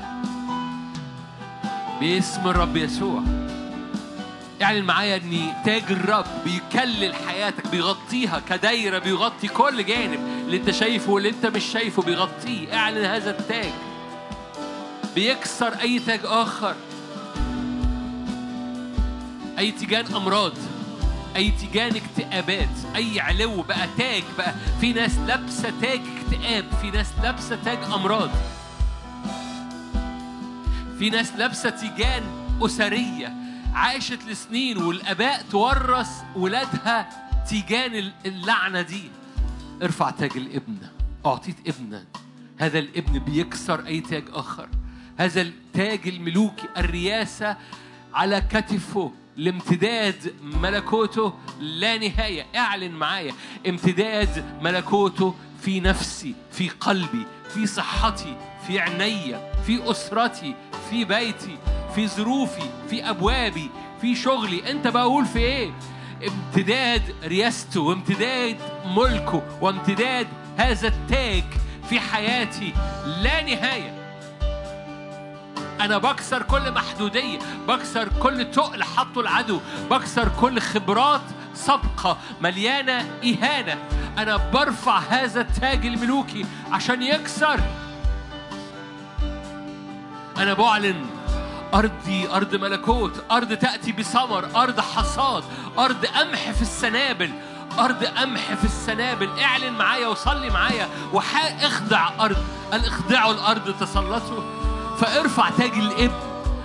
باسم الرب يسوع. اعلن معايا ان تاج الرب بيكلل حياتك بيغطيها كدايرة بيغطي كل جانب اللي أنت شايفه واللي أنت مش شايفه بيغطيه. اعلن هذا التاج. بيكسر أي تاج آخر. أي تيجان أمراض أي تيجان اكتئابات أي علو بقى تاج بقى. في ناس لابسة تاج اكتئاب في ناس لابسة تاج أمراض. في ناس لابسة تيجان أسرية عاشت لسنين والآباء تورث ولادها تيجان اللعنة دي. ارفع تاج الابن أعطيت ابنا. هذا الابن بيكسر أي تاج آخر. هذا التاج الملوكي الرياسة على كتفه لامتداد ملكوته لا نهاية. اعلن معايا. امتداد ملكوته في نفسي في قلبي في صحتي في عينيا في أسرتي في بيتي في ظروفي في أبوابي في شغلي. أنت بقول في إيه؟ امتداد رياسته وامتداد ملكه وامتداد هذا التاج في حياتي لا نهاية. أنا بكسر كل محدودية بكسر كل تقل حطه العدو بكسر كل خبرات سابقة مليانة إهانة. أنا برفع هذا التاج الملوكي عشان يكسر. أنا بعلن أرضي أرض ملكوت أرض تأتي بثمر أرض حصاد أرض قمح في السنابل. أرض قمح في السنابل. اعلن معايا وصلي معايا. وإخضع أرض. قال اخضعوا الأرض تسلطوا؟ فارفع تاج الإبن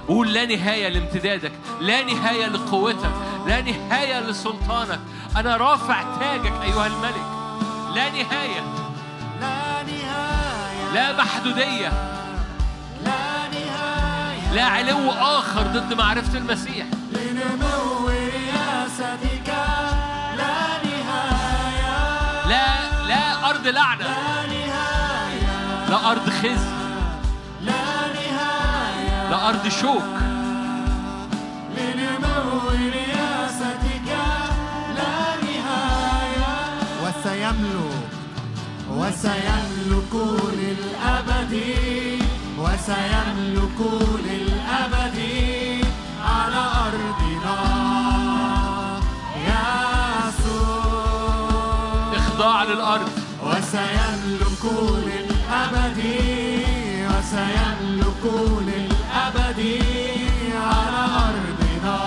وقول لا نهاية لامتدادك لا نهاية لقوتك لا نهاية لسلطانك. أنا رافع تاجك أيها الملك. لا نهاية. لا نهاية. لا محدودية. لا نهاية. لا علو آخر ضد معرفة المسيح. لنمو رياستك لا نهاية. لا لا أرض لعنة. لا نهاية. لا أرض خزي. أرض شوك. لنمو رياستك لا نهاية وسيملك وسيملك للأبد وسيملك للأبد على أرضنا. يسوع إخضاع للأرض. وسيملك للأبد وسيملك للأبد. على أرضنا.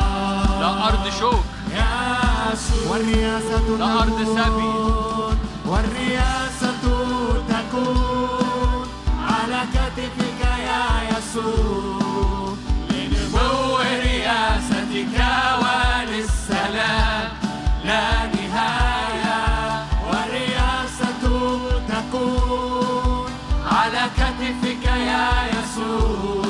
لا أرض شوك. يسوع والرياسة لا أرض سبي. تكون والرياسة تكون على كتفك يا يسوع. لنمو رياستك وللسلام. لا نهاية. والرياسة تكون على كتفك يا يسوع.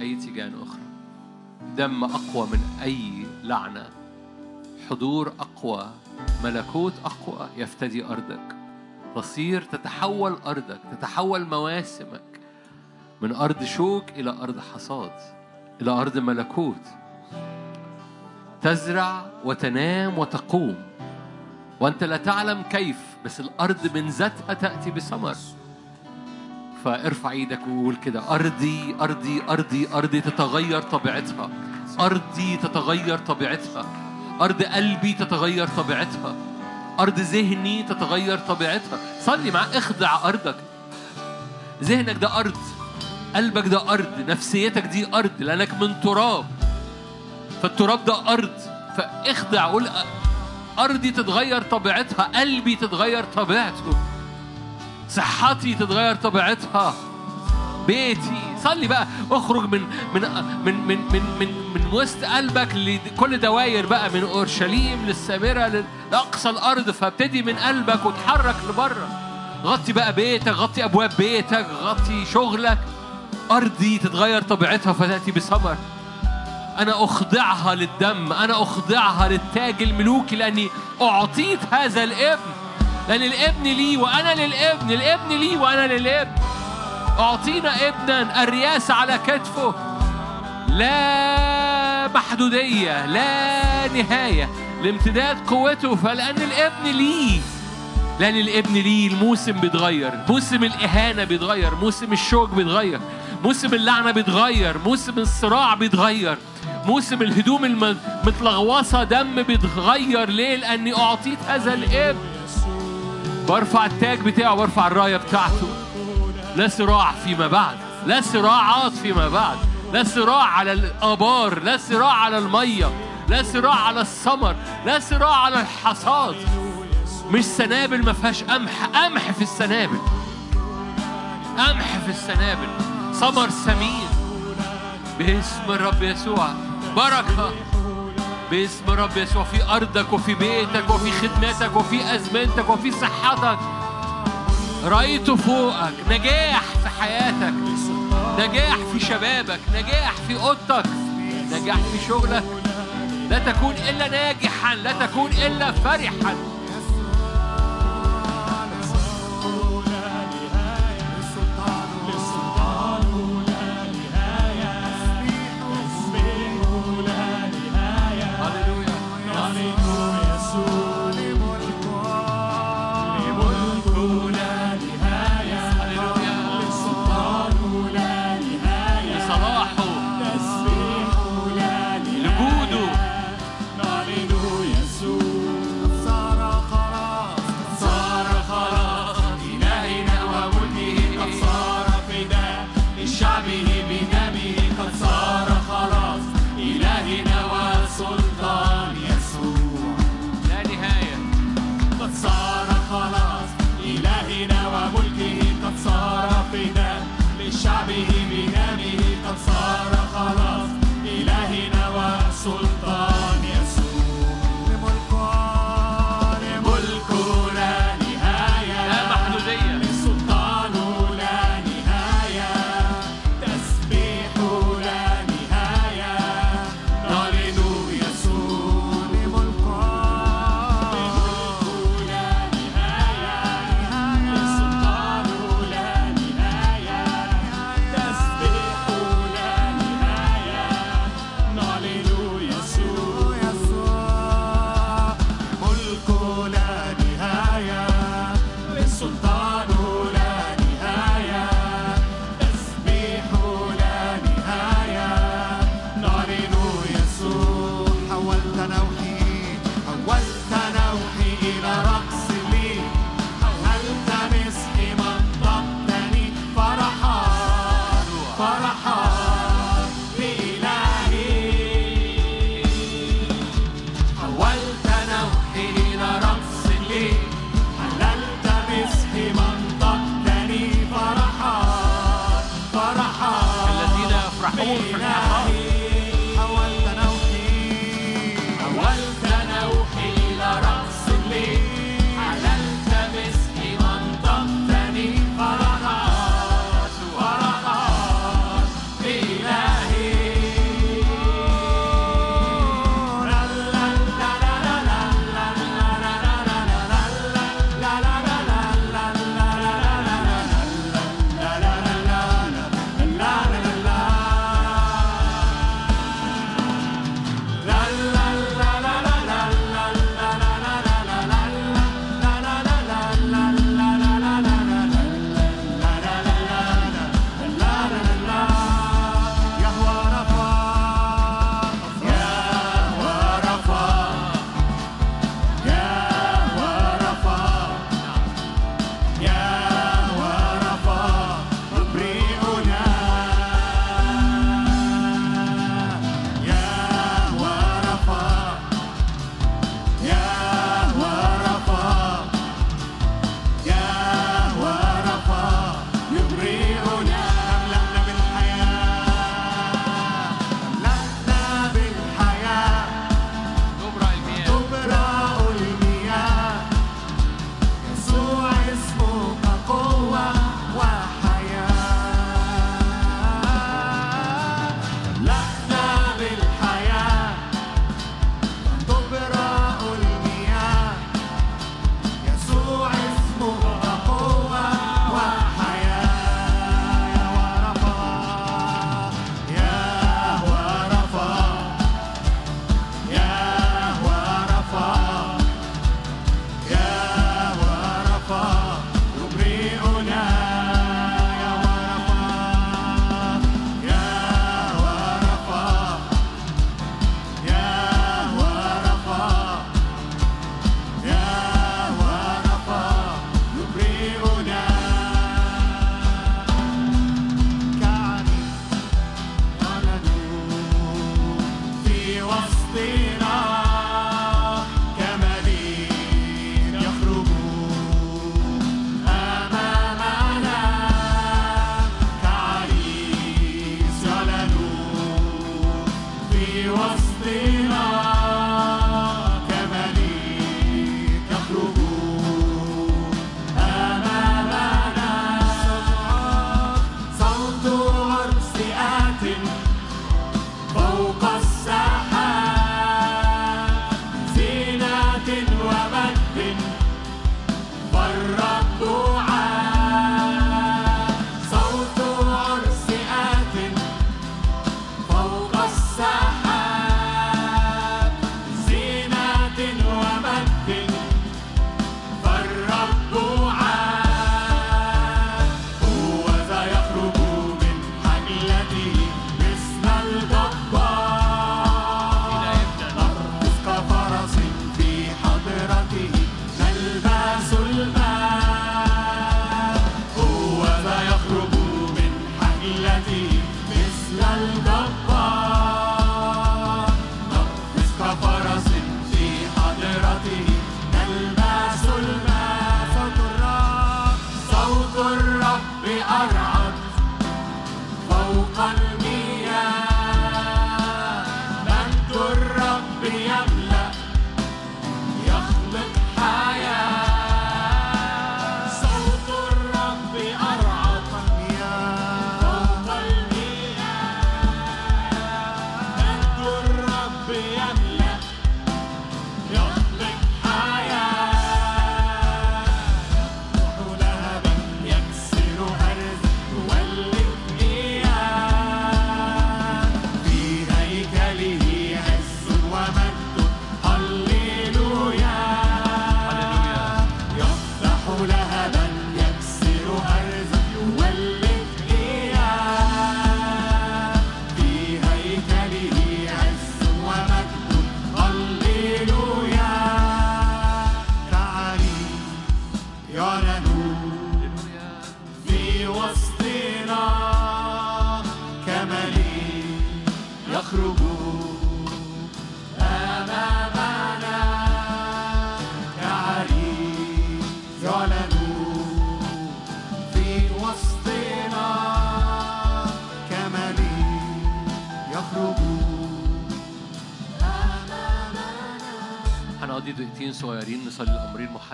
أي تيجان أخرى. دم أقوى من أي لعنة. حضور أقوى ملكوت أقوى يفتدي أرضك. تصير تتحول أرضك تتحول مواسمك. من أرض شوك إلى أرض حصاد إلى أرض ملكوت. تزرع وتنام وتقوم. وأنت لا تعلم كيف بس الأرض من ذاتها تأتي بثمر فارفع إيدك وقول كده أرضي أرضي أرضي أرضي تتغير طبيعتها. أرضي تتغير طبيعتها. أرض قلبي تتغير طبيعتها. أرض ذهني تتغير طبيعتها. صلي مع اخضع أرضك. ذهنك ده أرض قلبك ده أرض نفسيتك دي أرض لأنك من تراب. فالتراب ده أرض فاخضع قول أرضي تتغير طبيعتها قلبي تتغير طبيعته. صحتي تتغير طبيعتها. بيتي. صلي بقى. اخرج من من من من من من, من وسط قلبك لكل دواير بقى من اورشليم للسامرة لل- لأقصى الأرض فابتدي من قلبك وتحرك لبره. غطي بقى بيتك غطي أبواب بيتك غطي شغلك. أرضي تتغير طبيعتها فتأتي بثمر. أنا أخضعها للدم أنا أخضعها للتاج الملوكي لأني أعطيت هذا الابن. لأن الابن لي وأنا للابن الابن لي وأنا للابن. أعطينا ابنا الرياسة على كتفه. لا محدودية لا نهاية. لامتداد قوته فلأن الابن لي. لأن الابن ليه الموسم بيتغير. موسم الإهانة بيتغير موسم الشوك بيتغير. موسم اللعنة بيتغير موسم الصراع بيتغير. موسم الهدوم المتلغوصة دم بيتغير. ليه؟ لأني أعطيت هذا الابن. برفع التاج بتاعه برفع الراية بتاعته. لا صراع فيما بعد لا صراعات فيما بعد لا صراع على الآبار لا صراع على المية لا صراع على الثمر لا صراع على الحصاد. مش سنابل ما فيهاش قمح قمح في السنابل. قمح في السنابل. ثمر ثمين باسم الرب يسوع. بركة. باسم الرب يسوع في أرضك وفي بيتك وفي خدمتك وفي أزمنتك وفي صحتك. رأيت فوقك نجاح في حياتك نجاح في شبابك نجاح في أوضتك نجاح في شغلك. لا تكون إلا ناجحا لا تكون إلا فرحا.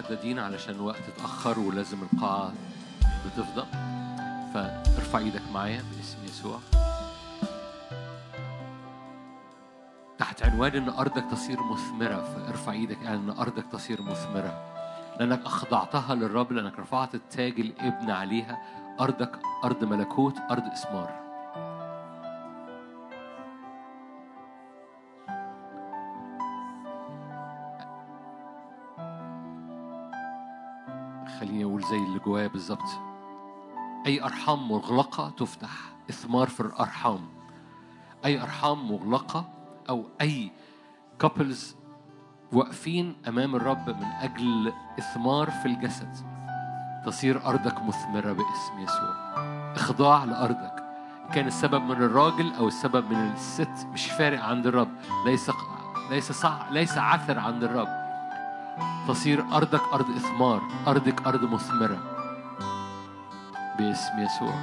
محددين علشان الوقت اتأخر ولازم القاعة بتفضى. فارفع إيدك معايا باسم يسوع. تحت عنوان إن أرضك تصير مثمرة فارفع إيدك إن أرضك تصير مثمرة. لأنك أخضعتها للرب لأنك رفعت التاج الإبن عليها. أرضك أرض ملكوت أرض اثمار خليني أقول زي اللي جوايا بالظبط أي أرحام مغلقة تفتح إثمار في الأرحام. أي أرحام مغلقة أو أي كابلز واقفين أمام الرب من أجل إثمار في الجسد. تصير أرضك مثمرة باسم يسوع. إخضاع لأرضك. كان السبب من الراجل أو السبب من الست. مش فارق عند الرب. ليس ليس صح ليس عثر عند الرب. تصير أرضك أرض إثمار أرضك أرض مثمرة. باسم يسوع.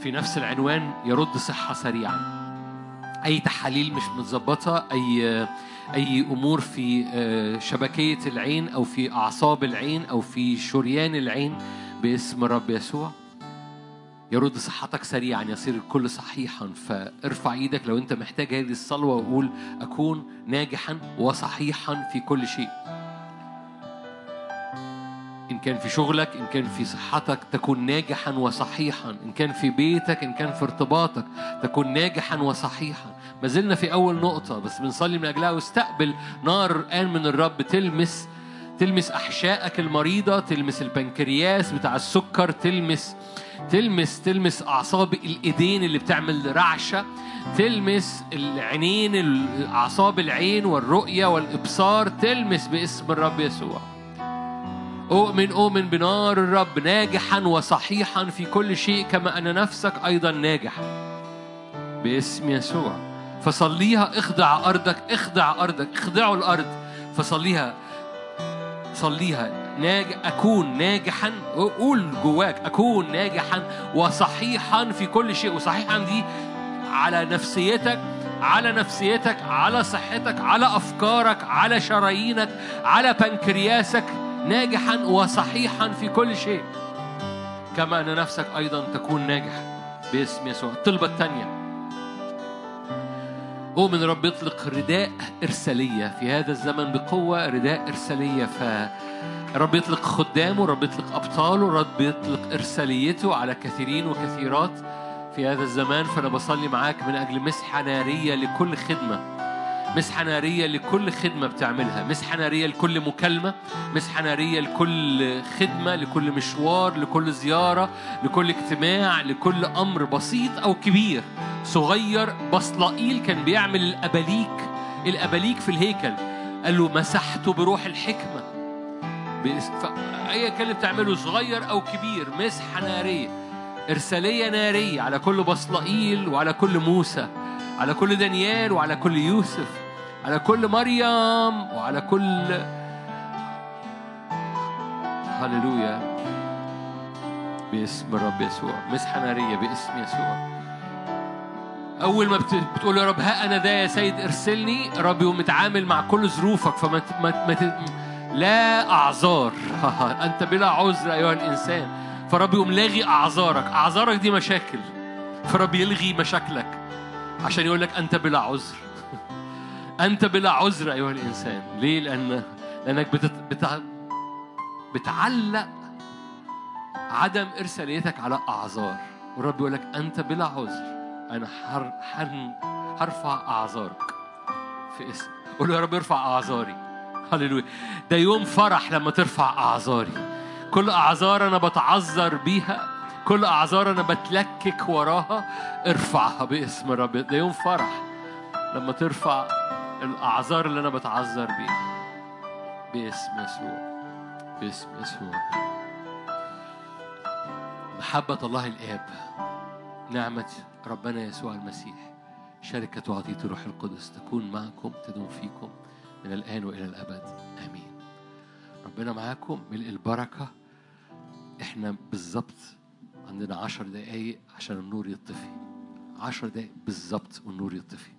في نفس العنوان يرد صحة سريعا أي تحاليل مش متظبطة أي أي أمور في آه، شبكية العين أو في أعصاب العين أو في شريان العين باسم الرب يسوع. يرد صحتك سريعا يصير الكل صحيحا. فارفع إيدك لو انت محتاج هذه الصلوة وقول أكون ناجحا وصحيحا في كل شيء. إن كان في شغلك إن كان في صحتك تكون ناجحا وصحيحا. إن كان في بيتك إن كان في ارتباطك تكون ناجحا وصحيحا. ما زلنا في أول نقطة بس بنصلي من أجلها واستقبل نار الآن من الرب. تلمس تلمس أحشائك المريضة تلمس البنكرياس بتاع السكر تلمس تلمس تلمس أعصاب الإيدين اللي بتعمل رعشة تلمس العينين أعصاب العين والرؤية والإبصار تلمس باسم الرب يسوع. أؤمن أؤمن بنار الرب ناجحا وصحيحا في كل شيء كما أن نفسك أيضا ناجح باسم يسوع. فصليها اخضع أرضك اخضع أرضك اخضعوا الأرض. فصليها صليها. ناج أكون ناجحا. قول جواك أكون ناجحا وصحيحا في كل شيء. وصحيحا دي على نفسيتك على نفسيتك على صحتك على أفكارك على شرايينك على بنكرياسك. ناجحا وصحيحا في كل شيء. كما أن نفسك أيضا تكون ناجح باسم يسوع. الطلبة الثانية. أؤمن الرب يطلق رداء إرسالية في هذا الزمن بقوة رداء إرسالية ف رب يطلق خدامه رب يطلق أبطاله رب يطلق إرساليته على كثيرين وكثيرات في هذا الزمان. فأنا بصلي معاك من أجل مسحة نارية لكل خدمة. مسحة نارية لكل خدمة بتعملها. مسحة نارية لكل مكالمة. مسحة نارية لكل خدمة لكل مشوار لكل زيارة لكل اجتماع لكل أمر بسيط أو كبير. صغير بصلائيل كان بيعمل الأباليك. الأباليك في الهيكل. قال له مسحته بروح الحكمة. كان اللي بتعمله صغير أو كبير مسحة نارية إرسالية نارية على كل بصلائيل وعلى كل موسى على كل دانيال وعلى كل يوسف على كل مريم وعلى كل هللويا. باسم الرب يسوع. مسحة نارية باسم يسوع. أول ما بت- بتقول يا رب ها أنا ده يا سيد إرسلني. الرب يقوم متعامل مع كل ظروفك فما ما ما لا أعذار. أنت بلا عذر أيها الإنسان. فرب يقوم لاغي أعذارك. أعذارك دي مشاكل. فرب يلغي مشاكلك. عشان يقول لك أنت بلا عذر. أنت بلا عذر أيها الإنسان. ليه؟ لأن لأنك بتت... بتع... بتعلق عدم إرساليتك على أعذار. والرب يقول لك أنت بلا عذر. أنا حر... حن... هرفع أعذارك في اسم قول له يا رب ارفع أعذاري. هللويا. ده يوم فرح لما ترفع أعذاري. كل أعذار أنا بتعذر بيها كل أعذار أنا بتلكك وراها ارفعها باسم الرب. ده يوم فرح لما ترفع الأعذار اللي أنا بتعذر بيها. باسم يسوع. باسم يسوع. محبة الله الآب نعمة ربنا يسوع المسيح شركة وعطية الروح القدس تكون معكم تدوم فيكم. من الآن وإلى الأبد. آمين. ربنا معاكم. ملء البركة. إحنا بالظبط عندنا عشر دقايق عشان النور يطفي. عشر دقايق بالظبط والنور يطفي.